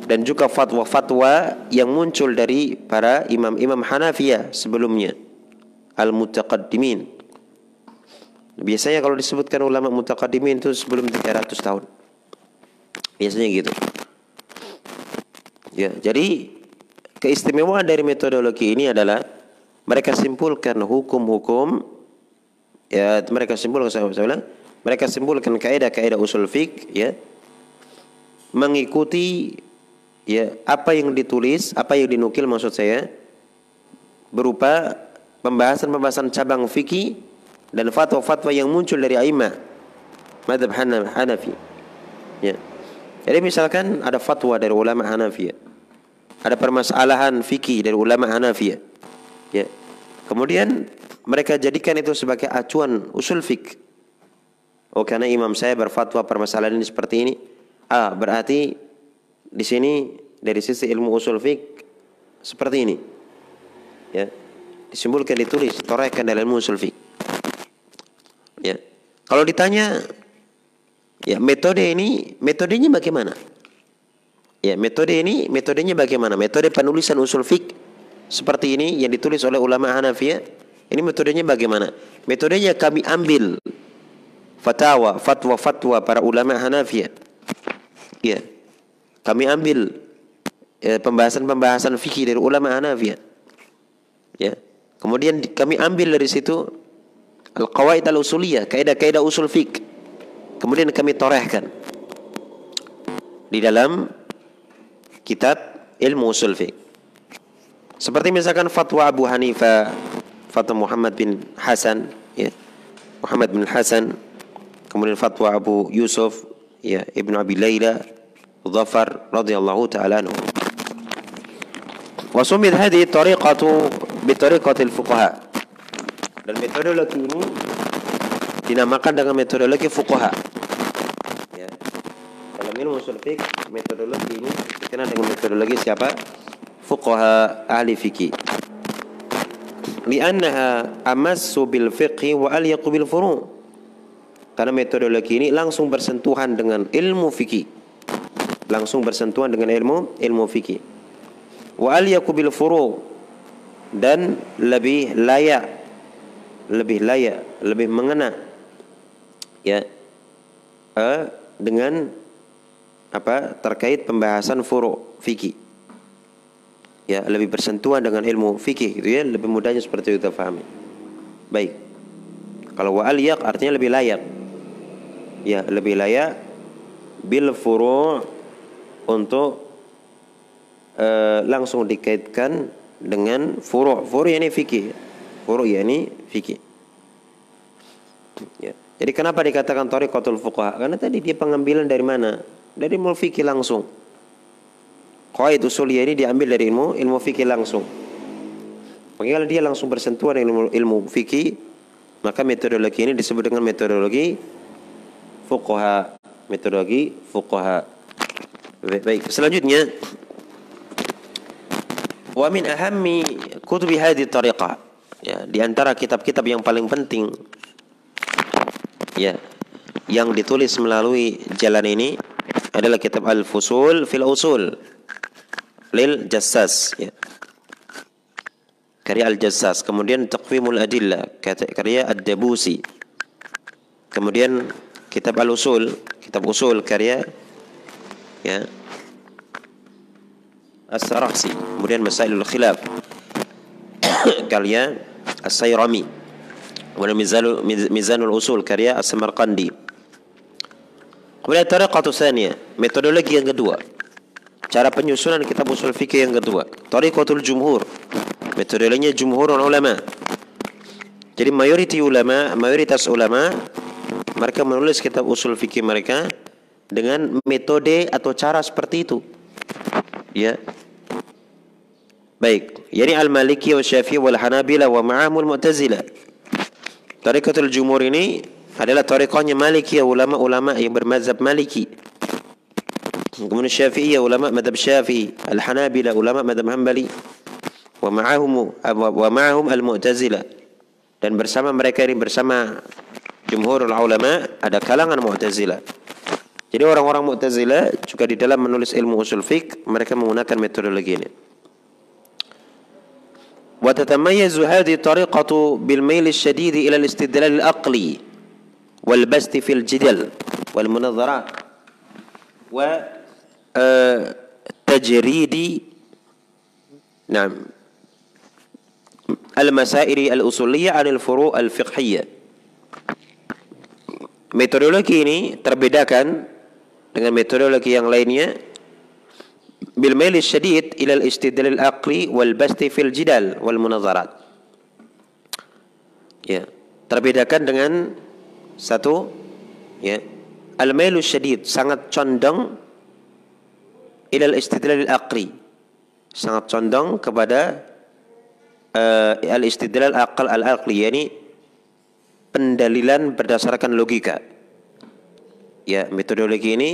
dan juga fatwa-fatwa yang muncul dari para imam-imam Hanafiyah sebelumnya al-mutaqaddimin Biasanya kalau disebutkan ulama mutakadimin itu sebelum 300 tahun. Biasanya gitu. Ya, jadi keistimewaan dari metodologi ini adalah mereka simpulkan hukum-hukum ya mereka simpulkan saya bilang mereka simpulkan kaidah-kaidah usul fik ya mengikuti ya apa yang ditulis, apa yang dinukil maksud saya berupa pembahasan-pembahasan cabang fikih dan fatwa-fatwa yang muncul dari aima madhab Hanafi. Ya. Jadi misalkan ada fatwa dari ulama Hanafi. Ada permasalahan fikih dari ulama Hanafi. Ya. Kemudian mereka jadikan itu sebagai acuan usul fik. Oh karena imam saya berfatwa permasalahan ini seperti ini. Ah, berarti di sini dari sisi ilmu usul fik seperti ini. Ya. Disimpulkan ditulis, torehkan dalam ilmu usul fik. Ya. Kalau ditanya ya metode ini metodenya bagaimana? Ya, metode ini metodenya bagaimana? Metode penulisan usul fik seperti ini yang ditulis oleh ulama Hanafiyah. Ini metodenya bagaimana? Metodenya kami ambil fatwa, fatwa-fatwa para ulama Hanafiyah. Ya. Kami ambil pembahasan pembahasan-pembahasan fikih dari ulama Hanafiyah. Ya. Kemudian kami ambil dari situ al-qawaid al-usuliyah, kaidah-kaidah usul fik. Kemudian kami torehkan di dalam kitab ilmu usul fik. Seperti misalkan fatwa Abu Hanifah, fatwa Muhammad bin Hasan, ya. Muhammad bin Hasan, kemudian fatwa Abu Yusuf, ya, Ibnu Abi Layla, Dhafar radhiyallahu taala anhu. Wasumid hadhihi tariqatu bi tariqatil fuqaha. Dan metodologi ini dinamakan dengan metodologi fuqaha. Ya. Dalam ilmu usul fiqh, metodologi ini dikenal dengan metodologi siapa? Fuqaha ahli fikih. Fiqh wa alyaqu bil furu'. Karena metodologi ini langsung bersentuhan dengan ilmu fikih langsung bersentuhan dengan ilmu ilmu fikih. Wa aliyaku bil furu dan lebih layak lebih layak, lebih mengena ya uh, dengan apa terkait pembahasan furu fikih. Ya, lebih bersentuhan dengan ilmu fikih gitu ya, lebih mudahnya seperti itu kita. Baik. Kalau wa aliyak artinya lebih layak. Ya, lebih layak bil furu' untuk uh, langsung dikaitkan dengan furu' furu' ini fikih. Furu' ini fikih. Ya. jadi kenapa dikatakan tariqatul fuqaha? Karena tadi dia pengambilan dari mana? Dari ilmu fikih langsung. Qaid usuliyah ini diambil dari ilmu ilmu fikih langsung. Kalau dia langsung bersentuhan dengan ilmu, ilmu fikih maka metodologi ini disebut dengan metodologi fuqaha metodologi fuqaha Baik, selanjutnya wa min ahammi kutubi hadhihi tariqah. Ya, di antara kitab-kitab yang paling penting ya yang ditulis melalui jalan ini adalah kitab Al-Fusul fil Usul lil Jassas ya. Karya Al-Jassas, kemudian Taqwimul Adillah, karya Ad-Dabusi. Kemudian kitab Al-Usul, kitab Usul karya ya. As-Sarakhsi kemudian Masailul Khilaf. Karya As-Sayrami. Kemudian Mizanul, Mizanul Usul karya As-Samarqandi. Kemudian Tariqatu Thaniya metodologi yang kedua. Cara penyusunan kitab usul fikih yang kedua. Tariqatul Jumhur metodologinya jumhur ulama. Jadi mayoritas ulama mayoritas ulama mereka menulis kitab usul fikih mereka dengan metode atau cara seperti itu. Ya. Baik, yani Al-Maliki wa Syafi'i wal Hanabila wa ma'amul Mu'tazilah. Tarikatul Jumhur ini adalah tarikahnya Maliki ulama-ulama yang bermazhab Maliki. Kemudian Syafi'i ulama madhab Syafi'i, Al-Hanabila ulama madhab Hanbali. Wa ma'ahum wa ma'ahum al-Mu'tazilah. Dan bersama mereka ini bersama jumhurul ulama ada kalangan Mu'tazilah. Jadi orang-orang Mu'tazilah juga di dalam menulis ilmu usul fiqh mereka menggunakan metodologi ini. وتتميز هذه الطريقة بالميل الشديد إلى الاستدلال العقلي والبسط في الجدل والمناظرات والتجريد نعم al-masaili al-usuliyah anil furu' al-fiqhiyah. Metodologi ini terbedakan dengan metodologi yang lainnya. Bil mail syadid ila al-istidlal al-aqli wal basti fil jidal wal munazarat. Ya, terbedakan dengan satu ya. Al-mail syadid sangat condong ila al-istidlal al-aqli sangat condong kepada uh, al-istidlal aqal al-aqli yakni pendalilan berdasarkan logika. Ya, metodologi ini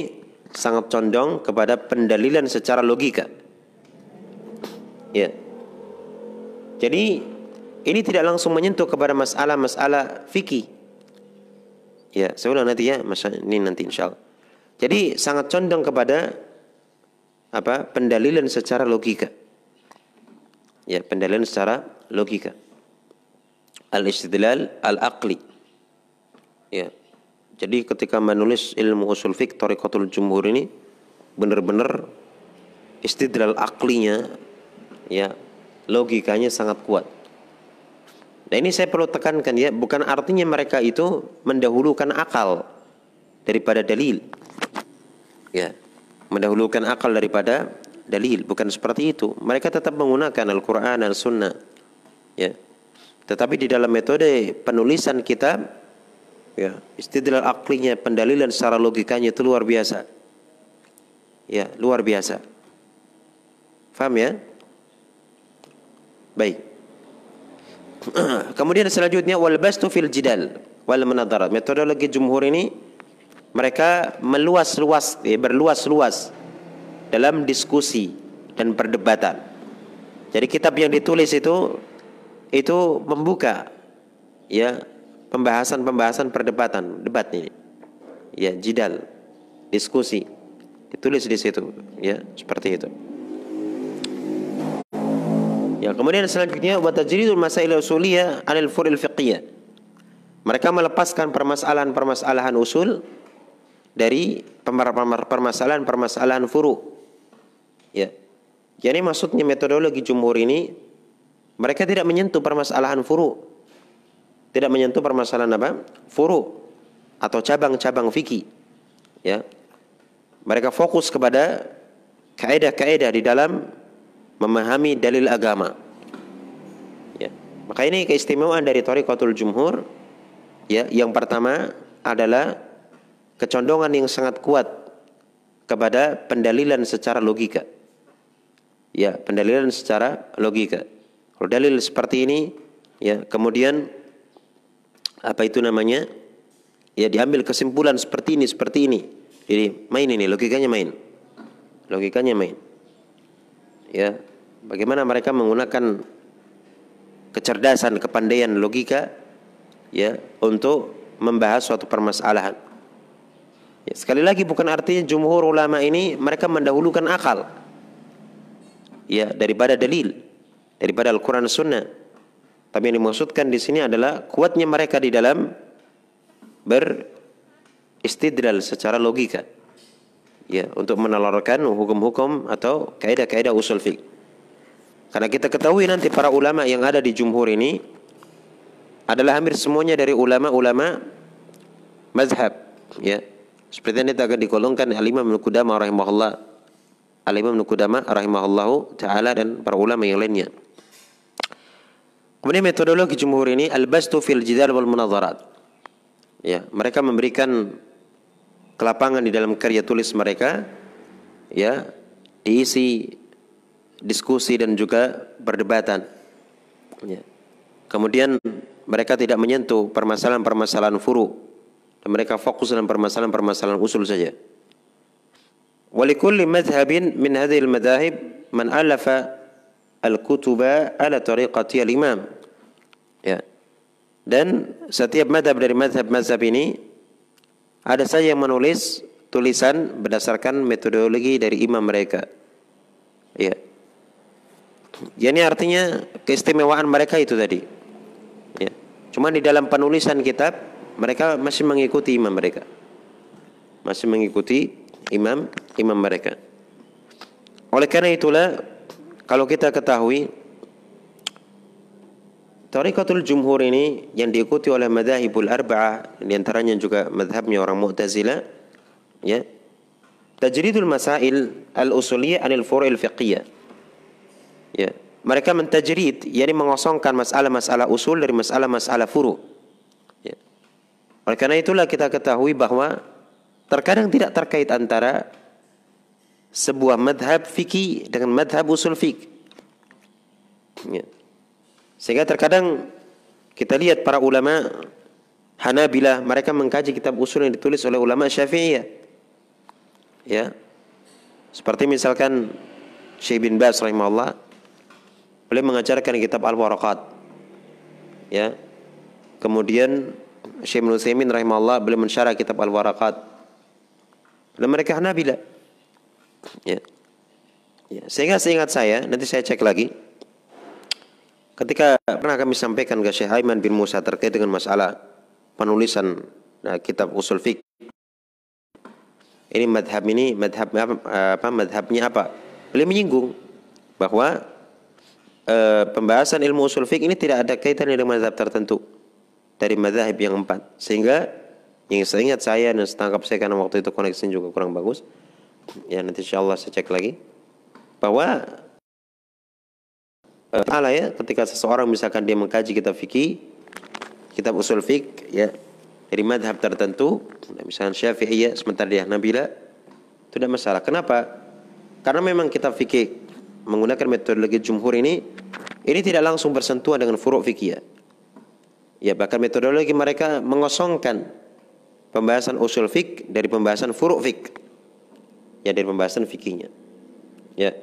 sangat condong kepada pendalilan secara logika. Ya. Jadi ini tidak langsung menyentuh kepada masalah-masalah fikih. Ya, saya nanti ya, masa ini nanti insya Allah. Jadi sangat condong kepada apa? Pendalilan secara logika. Ya, pendalilan secara logika. Al-istidlal al-aqli. Ya. Jadi ketika menulis ilmu usul fiqh Tariqatul Jumhur ini benar-benar istidlal aklinya ya logikanya sangat kuat. Nah ini saya perlu tekankan ya, bukan artinya mereka itu mendahulukan akal daripada dalil. Ya, mendahulukan akal daripada dalil, bukan seperti itu. Mereka tetap menggunakan Al-Quran dan Sunnah. Ya. Tetapi di dalam metode penulisan kitab, ya, istidlal aklinya, pendalilan secara logikanya itu luar biasa. Ya, luar biasa. Faham ya? Baik. Kemudian selanjutnya wal bastu fil jidal wal. Metodologi jumhur ini mereka meluas-luas, ya, berluas-luas dalam diskusi dan perdebatan. Jadi kitab yang ditulis itu itu membuka ya pembahasan-pembahasan perdebatan, debat ini. Ya, jidal, diskusi. Ditulis di situ, ya, seperti itu. Ya, kemudian selanjutnya wa tajridul masail usuliyah 'anil furil fiqhiyah. Mereka melepaskan permasalahan-permasalahan usul dari permasalahan-permasalahan furu. Ya. Jadi maksudnya metodologi jumhur ini mereka tidak menyentuh permasalahan furu. Tidak menyentuh permasalahan apa? Furu atau cabang-cabang fikih. Ya. Mereka fokus kepada kaidah-kaidah di dalam memahami dalil agama. Ya. Maka ini keistimewaan dari Thariqatul Jumhur. Ya, yang pertama adalah kecondongan yang sangat kuat kepada pendalilan secara logika. Ya, pendalilan secara logika. Kalau dalil seperti ini, ya, kemudian apa itu namanya? Ya, diambil kesimpulan seperti ini, seperti ini. Jadi main ini, logikanya main. Logikanya main. Ya, bagaimana mereka menggunakan kecerdasan, kepandaian logika ya untuk membahas suatu permasalahan. Ya, sekali lagi bukan artinya jumhur ulama ini mereka mendahulukan akal ya daripada dalil daripada Al-Qur'an Sunnah. Tapi yang dimaksudkan di sini adalah kuatnya mereka di dalam beristidlal secara logika. Ya, untuk menelurkan hukum-hukum atau kaidah-kaidah usul fiqh. Karena kita ketahui nanti para ulama yang ada di jumhur ini adalah hampir semuanya dari ulama-ulama mazhab, ya. Seperti ini akan dikolongkan Al-Imam Ibnu Qudamah rahimahullah Al-Imam Nukudama rahimahullahu taala dan para ulama yang lainnya. Kemudian metodologi jumhur ini al-bastu fil jidal wal munadharat. Ya, mereka memberikan kelapangan di dalam karya tulis mereka ya, diisi diskusi dan juga perdebatan. Ya. Kemudian mereka tidak menyentuh permasalahan-permasalahan furu dan mereka fokus dalam permasalahan-permasalahan usul saja. Walikulli madhabin min hadhil madahib man alafa al-kutuba ala tariqati al-imam. Ya. Dan setiap madhab dari madhab-madhab ini ada saja yang menulis tulisan berdasarkan metodologi dari imam mereka. Ya. Jadi artinya keistimewaan mereka itu tadi. Ya. Cuma di dalam penulisan kitab mereka masih mengikuti imam mereka. Masih mengikuti imam imam mereka. Oleh karena itulah kalau kita ketahui Tariqatul Jumhur ini yang diikuti oleh madhahibul arba'ah di antaranya juga madhabnya orang Mu'tazilah ya. Tajridul masail al-usuliyah anil furu'il fiqhiyah. Ya. Mereka mentajrid, yakni mengosongkan masalah-masalah usul dari masalah-masalah furu. Ya. Oleh karena itulah kita ketahui bahwa terkadang tidak terkait antara sebuah madhab fikih dengan madhab usul fikih. Ya. Sehingga terkadang kita lihat para ulama Hanabilah mereka mengkaji kitab usul yang ditulis oleh ulama Syafi'iyah. Ya. Seperti misalkan Syekh bin Baz rahimahullah beliau mengajarkan kitab Al-Waraqat. Ya. Kemudian Syekh bin Utsaimin rahimahullah beliau mensyarah kitab Al-Waraqat. Dan mereka Hanabilah. Ya. Ya, sehingga seingat saya, nanti saya cek lagi, Ketika pernah kami sampaikan ke Syekh Aiman bin Musa terkait dengan masalah penulisan nah, kitab usul fiqh. Ini madhab ini madhab apa madhabnya apa? Beliau menyinggung bahwa e, pembahasan ilmu usul fiqh ini tidak ada kaitannya dengan madhab tertentu dari madhab yang empat. Sehingga yang saya ingat saya dan setangkap saya karena waktu itu koneksi juga kurang bagus. Ya nanti insya Allah saya cek lagi. Bahwa Ta'ala ya ketika seseorang misalkan dia mengkaji kitab fikih kitab usul fik ya dari madhab tertentu misalnya syafi'iyah sementara dia nabila itu tidak masalah. Kenapa? Karena memang kitab fikih menggunakan metodologi jumhur ini ini tidak langsung bersentuhan dengan furuk fikih ya. ya bahkan metodologi mereka mengosongkan pembahasan usul fik dari pembahasan furuk fik ya dari pembahasan fikihnya. Ya.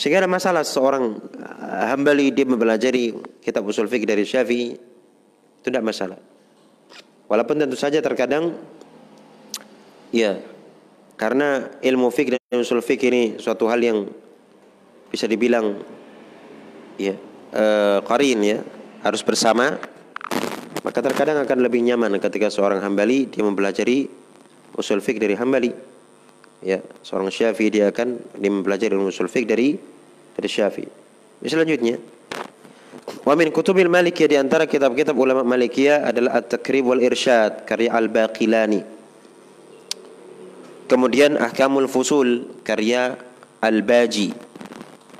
Ada masalah seorang uh, hambali dia mempelajari kitab usul fikih dari Syafi'i itu tidak masalah. Walaupun tentu saja terkadang ya karena ilmu fikih dan usul fikih ini suatu hal yang bisa dibilang ya uh, qarin ya harus bersama maka terkadang akan lebih nyaman ketika seorang hambali dia mempelajari usul fikih dari hambali ya seorang Syafi'i dia akan dia mempelajari ilmu usul fiqh dari dari Syafi'i. Selanjutnya, wa min kutubil Malikiyah di antara kitab-kitab ulama Malikiyah adalah At-Takrib wal Irsyad karya Al-Baqilani. Kemudian Ahkamul Fusul karya Al-Baji.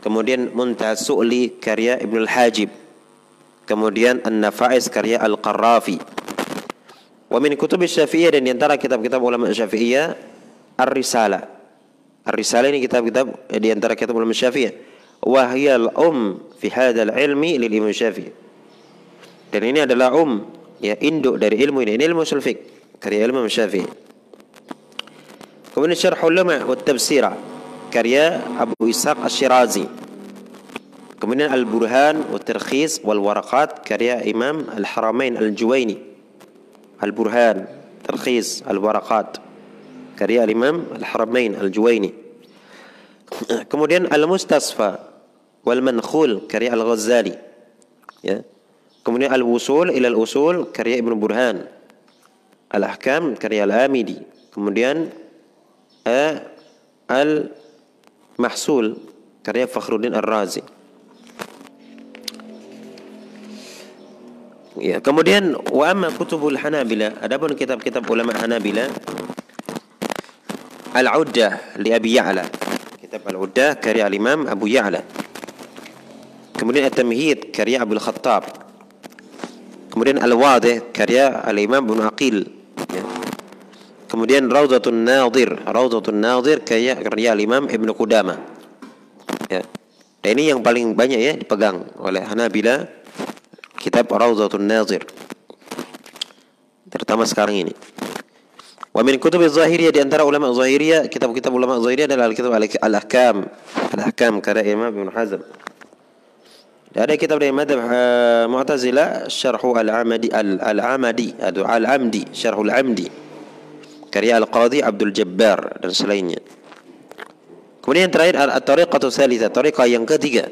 Kemudian Muntah Su'li karya Ibn Al-Hajib. Kemudian An-Nafa'is karya Al-Qarrafi. Wa min kutub Syafi'iyah dan di antara kitab-kitab ulama Syafi'iyah Ar-Risalah. Ar-Risalah ini kitab-kitab di antara kitab ulama Syafi'i. Wahyal um fi hadzal ilmi lil Imam Syafi'i. Dan ini adalah um ya induk dari ilmu ini, ini ilmu usul karya Imam Syafi'i. Kemudian Syarh Ulama wa Tafsira karya Abu Ishaq Asy-Syirazi. Kemudian Al-Burhan wa Tarkhis wal Waraqat karya Imam Al-Haramain Al-Juwaini. Al-Burhan, Tarkhis, Al-Waraqat karya Imam Al-Haramain Al-Juwaini. Kemudian Al-Mustasfa wal Mankhul karya Al-Ghazali. Ya. Kemudian Al-Wusul ila Al-Usul karya Ibn Burhan. Al-Ahkam karya Al-Amidi. Kemudian Al-Mahsul karya Fakhruddin Ar-Razi. Ya, kemudian wa amma kutubul Hanabila, adapun kitab-kitab ulama Hanabila Al-Uddah li Abi Ya'la. Kitab Al-Uddah karya Al-Imam Abu Ya'la. Kemudian At-Tamhid karya Abu Khattab. Kemudian Al-Wadih karya Al-Imam Ibn Aqil. Ya. Kemudian Rawdatun Nadir, Rawdatun Nadir karya karya Al-Imam Ibn Qudamah. Ya. Dan ini yang paling banyak ya dipegang oleh Hanabila kitab Rawdatun Nadir. Terutama sekarang ini. ومن كتب الظاهرية دي أنترى علماء الظاهرية كتاب كتاب علماء الظاهرية ده الكتاب على الأحكام الأحكام كرأي إمام ابن حزم هذا كتاب لمذهب معتزلة شرح العمدي العمدي العمدي شرح العمدي كريا القاضي عبد الجبار dan selainnya. Kemudian terakhir الطريقة الثالثة الطريقة yang ketiga.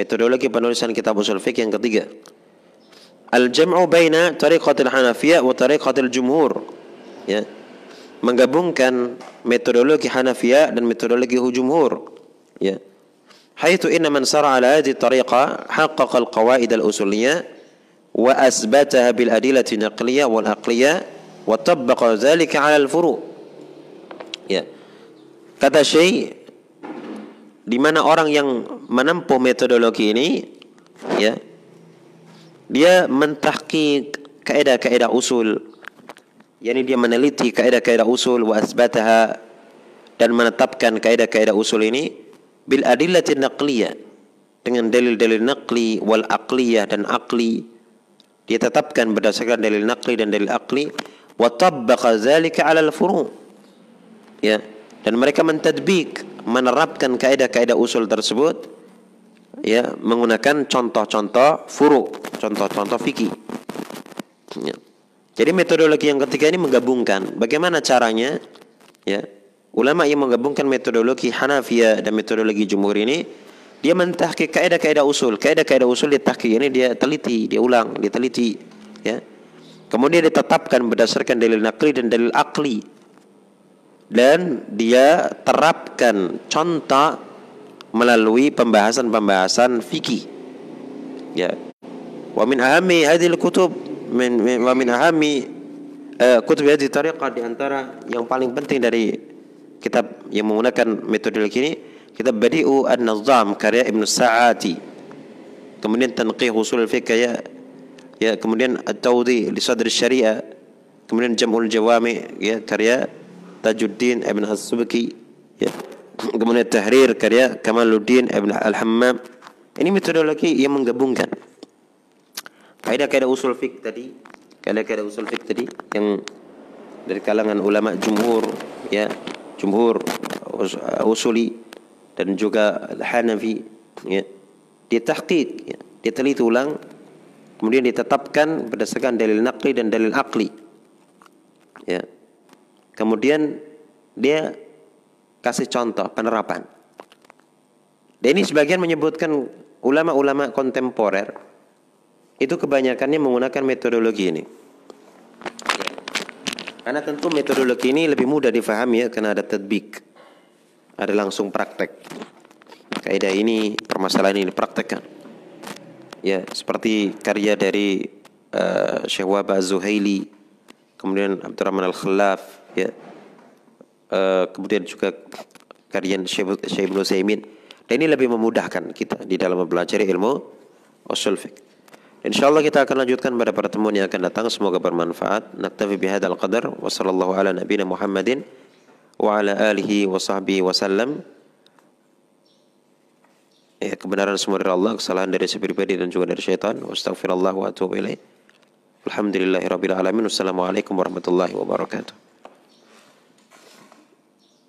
Metodologi penulisan kitab usul fiqh yang ketiga. الجمع بين طريقة الحنفية وطريقة الجمهور ya menggabungkan metodologi Hanafiya dan metodologi jumhur ya. Haitsu inna tariqa haqqaqa al-qawaid wa asbataha bil adillati naqliyah wal aqliyah ya. Kata Syekh di mana orang yang menempuh metodologi ini ya dia mentahqiq kaidah-kaidah usul yakni dia meneliti kaidah-kaidah usul wa asbataha dan menetapkan kaidah-kaidah usul ini bil adillati naqliyah dengan dalil-dalil naqli wal aqliyah dan aqli. Dia tetapkan berdasarkan dalil naqli dan dalil aqli. Wa tabbaqa dzalika 'ala al-furu' ya. Dan mereka mentadbik menerapkan kaidah-kaidah usul tersebut ya menggunakan contoh-contoh furu contoh-contoh fikih. Ya. Jadi metodologi yang ketiga ini menggabungkan bagaimana caranya ya ulama yang menggabungkan metodologi Hanafiyah dan metodologi Jumhur ini dia mentahkik kaidah-kaidah usul. Kaidah-kaidah usul ditahkik ini dia teliti, dia ulang, dia teliti, ya. Kemudian ditetapkan berdasarkan dalil nakli dan dalil akli. Dan dia terapkan contoh melalui pembahasan-pembahasan fikih. Ya. Wa min ahami hadhil kutub min, min wa min ahami uh, kutub hadhihi tariqah di antara yang paling penting dari kitab yang menggunakan metodologi ini Kitab Badi'u An-Nazam karya Ibn Sa'ati. Kemudian Tanqih Usul Fiqh ya ya kemudian At-Tawdi li Sadr Syariah. Kemudian Jam'ul Jawami ya karya Tajuddin Ibn As-Subki ya. Kemudian Tahrir karya Kamaluddin Ibn Al-Hammam. Ini metodologi yang menggabungkan kaidah-kaidah usul fiqh tadi, kaidah-kaidah usul fiqh tadi yang dari kalangan ulama jumhur ya, jumhur usuli dan juga Hanafi ya. Ditahqiq ya, diteliti ulang kemudian ditetapkan berdasarkan dalil naqli dan dalil akli ya. Kemudian dia kasih contoh penerapan. Dan ini sebagian menyebutkan ulama-ulama kontemporer itu kebanyakannya menggunakan metodologi ini karena tentu metodologi ini lebih mudah difahami ya karena ada tadbik ada langsung praktek. Kaidah ini permasalahan ini dipraktekkan. Ya, seperti karya dari uh, Syekh Waba Zuhaili, kemudian Abdurrahman Al-Khallaf, ya. Uh, kemudian juga karya Syekh Ibnu Zaimin. Dan ini lebih memudahkan kita di dalam mempelajari ilmu usul fiqh. Insyaallah kita akan lanjutkan pada pertemuan yang akan datang. Semoga bermanfaat. Naktafi bihadzal qadar. Wassallallahu ala Muhammadin wa ala alihi wa sahbihi wasallam ya kebenaran semua dari Allah kesalahan dari pribadi dan juga dari syaitan wa wa atubu ilaih alamin wassalamualaikum warahmatullahi wabarakatuh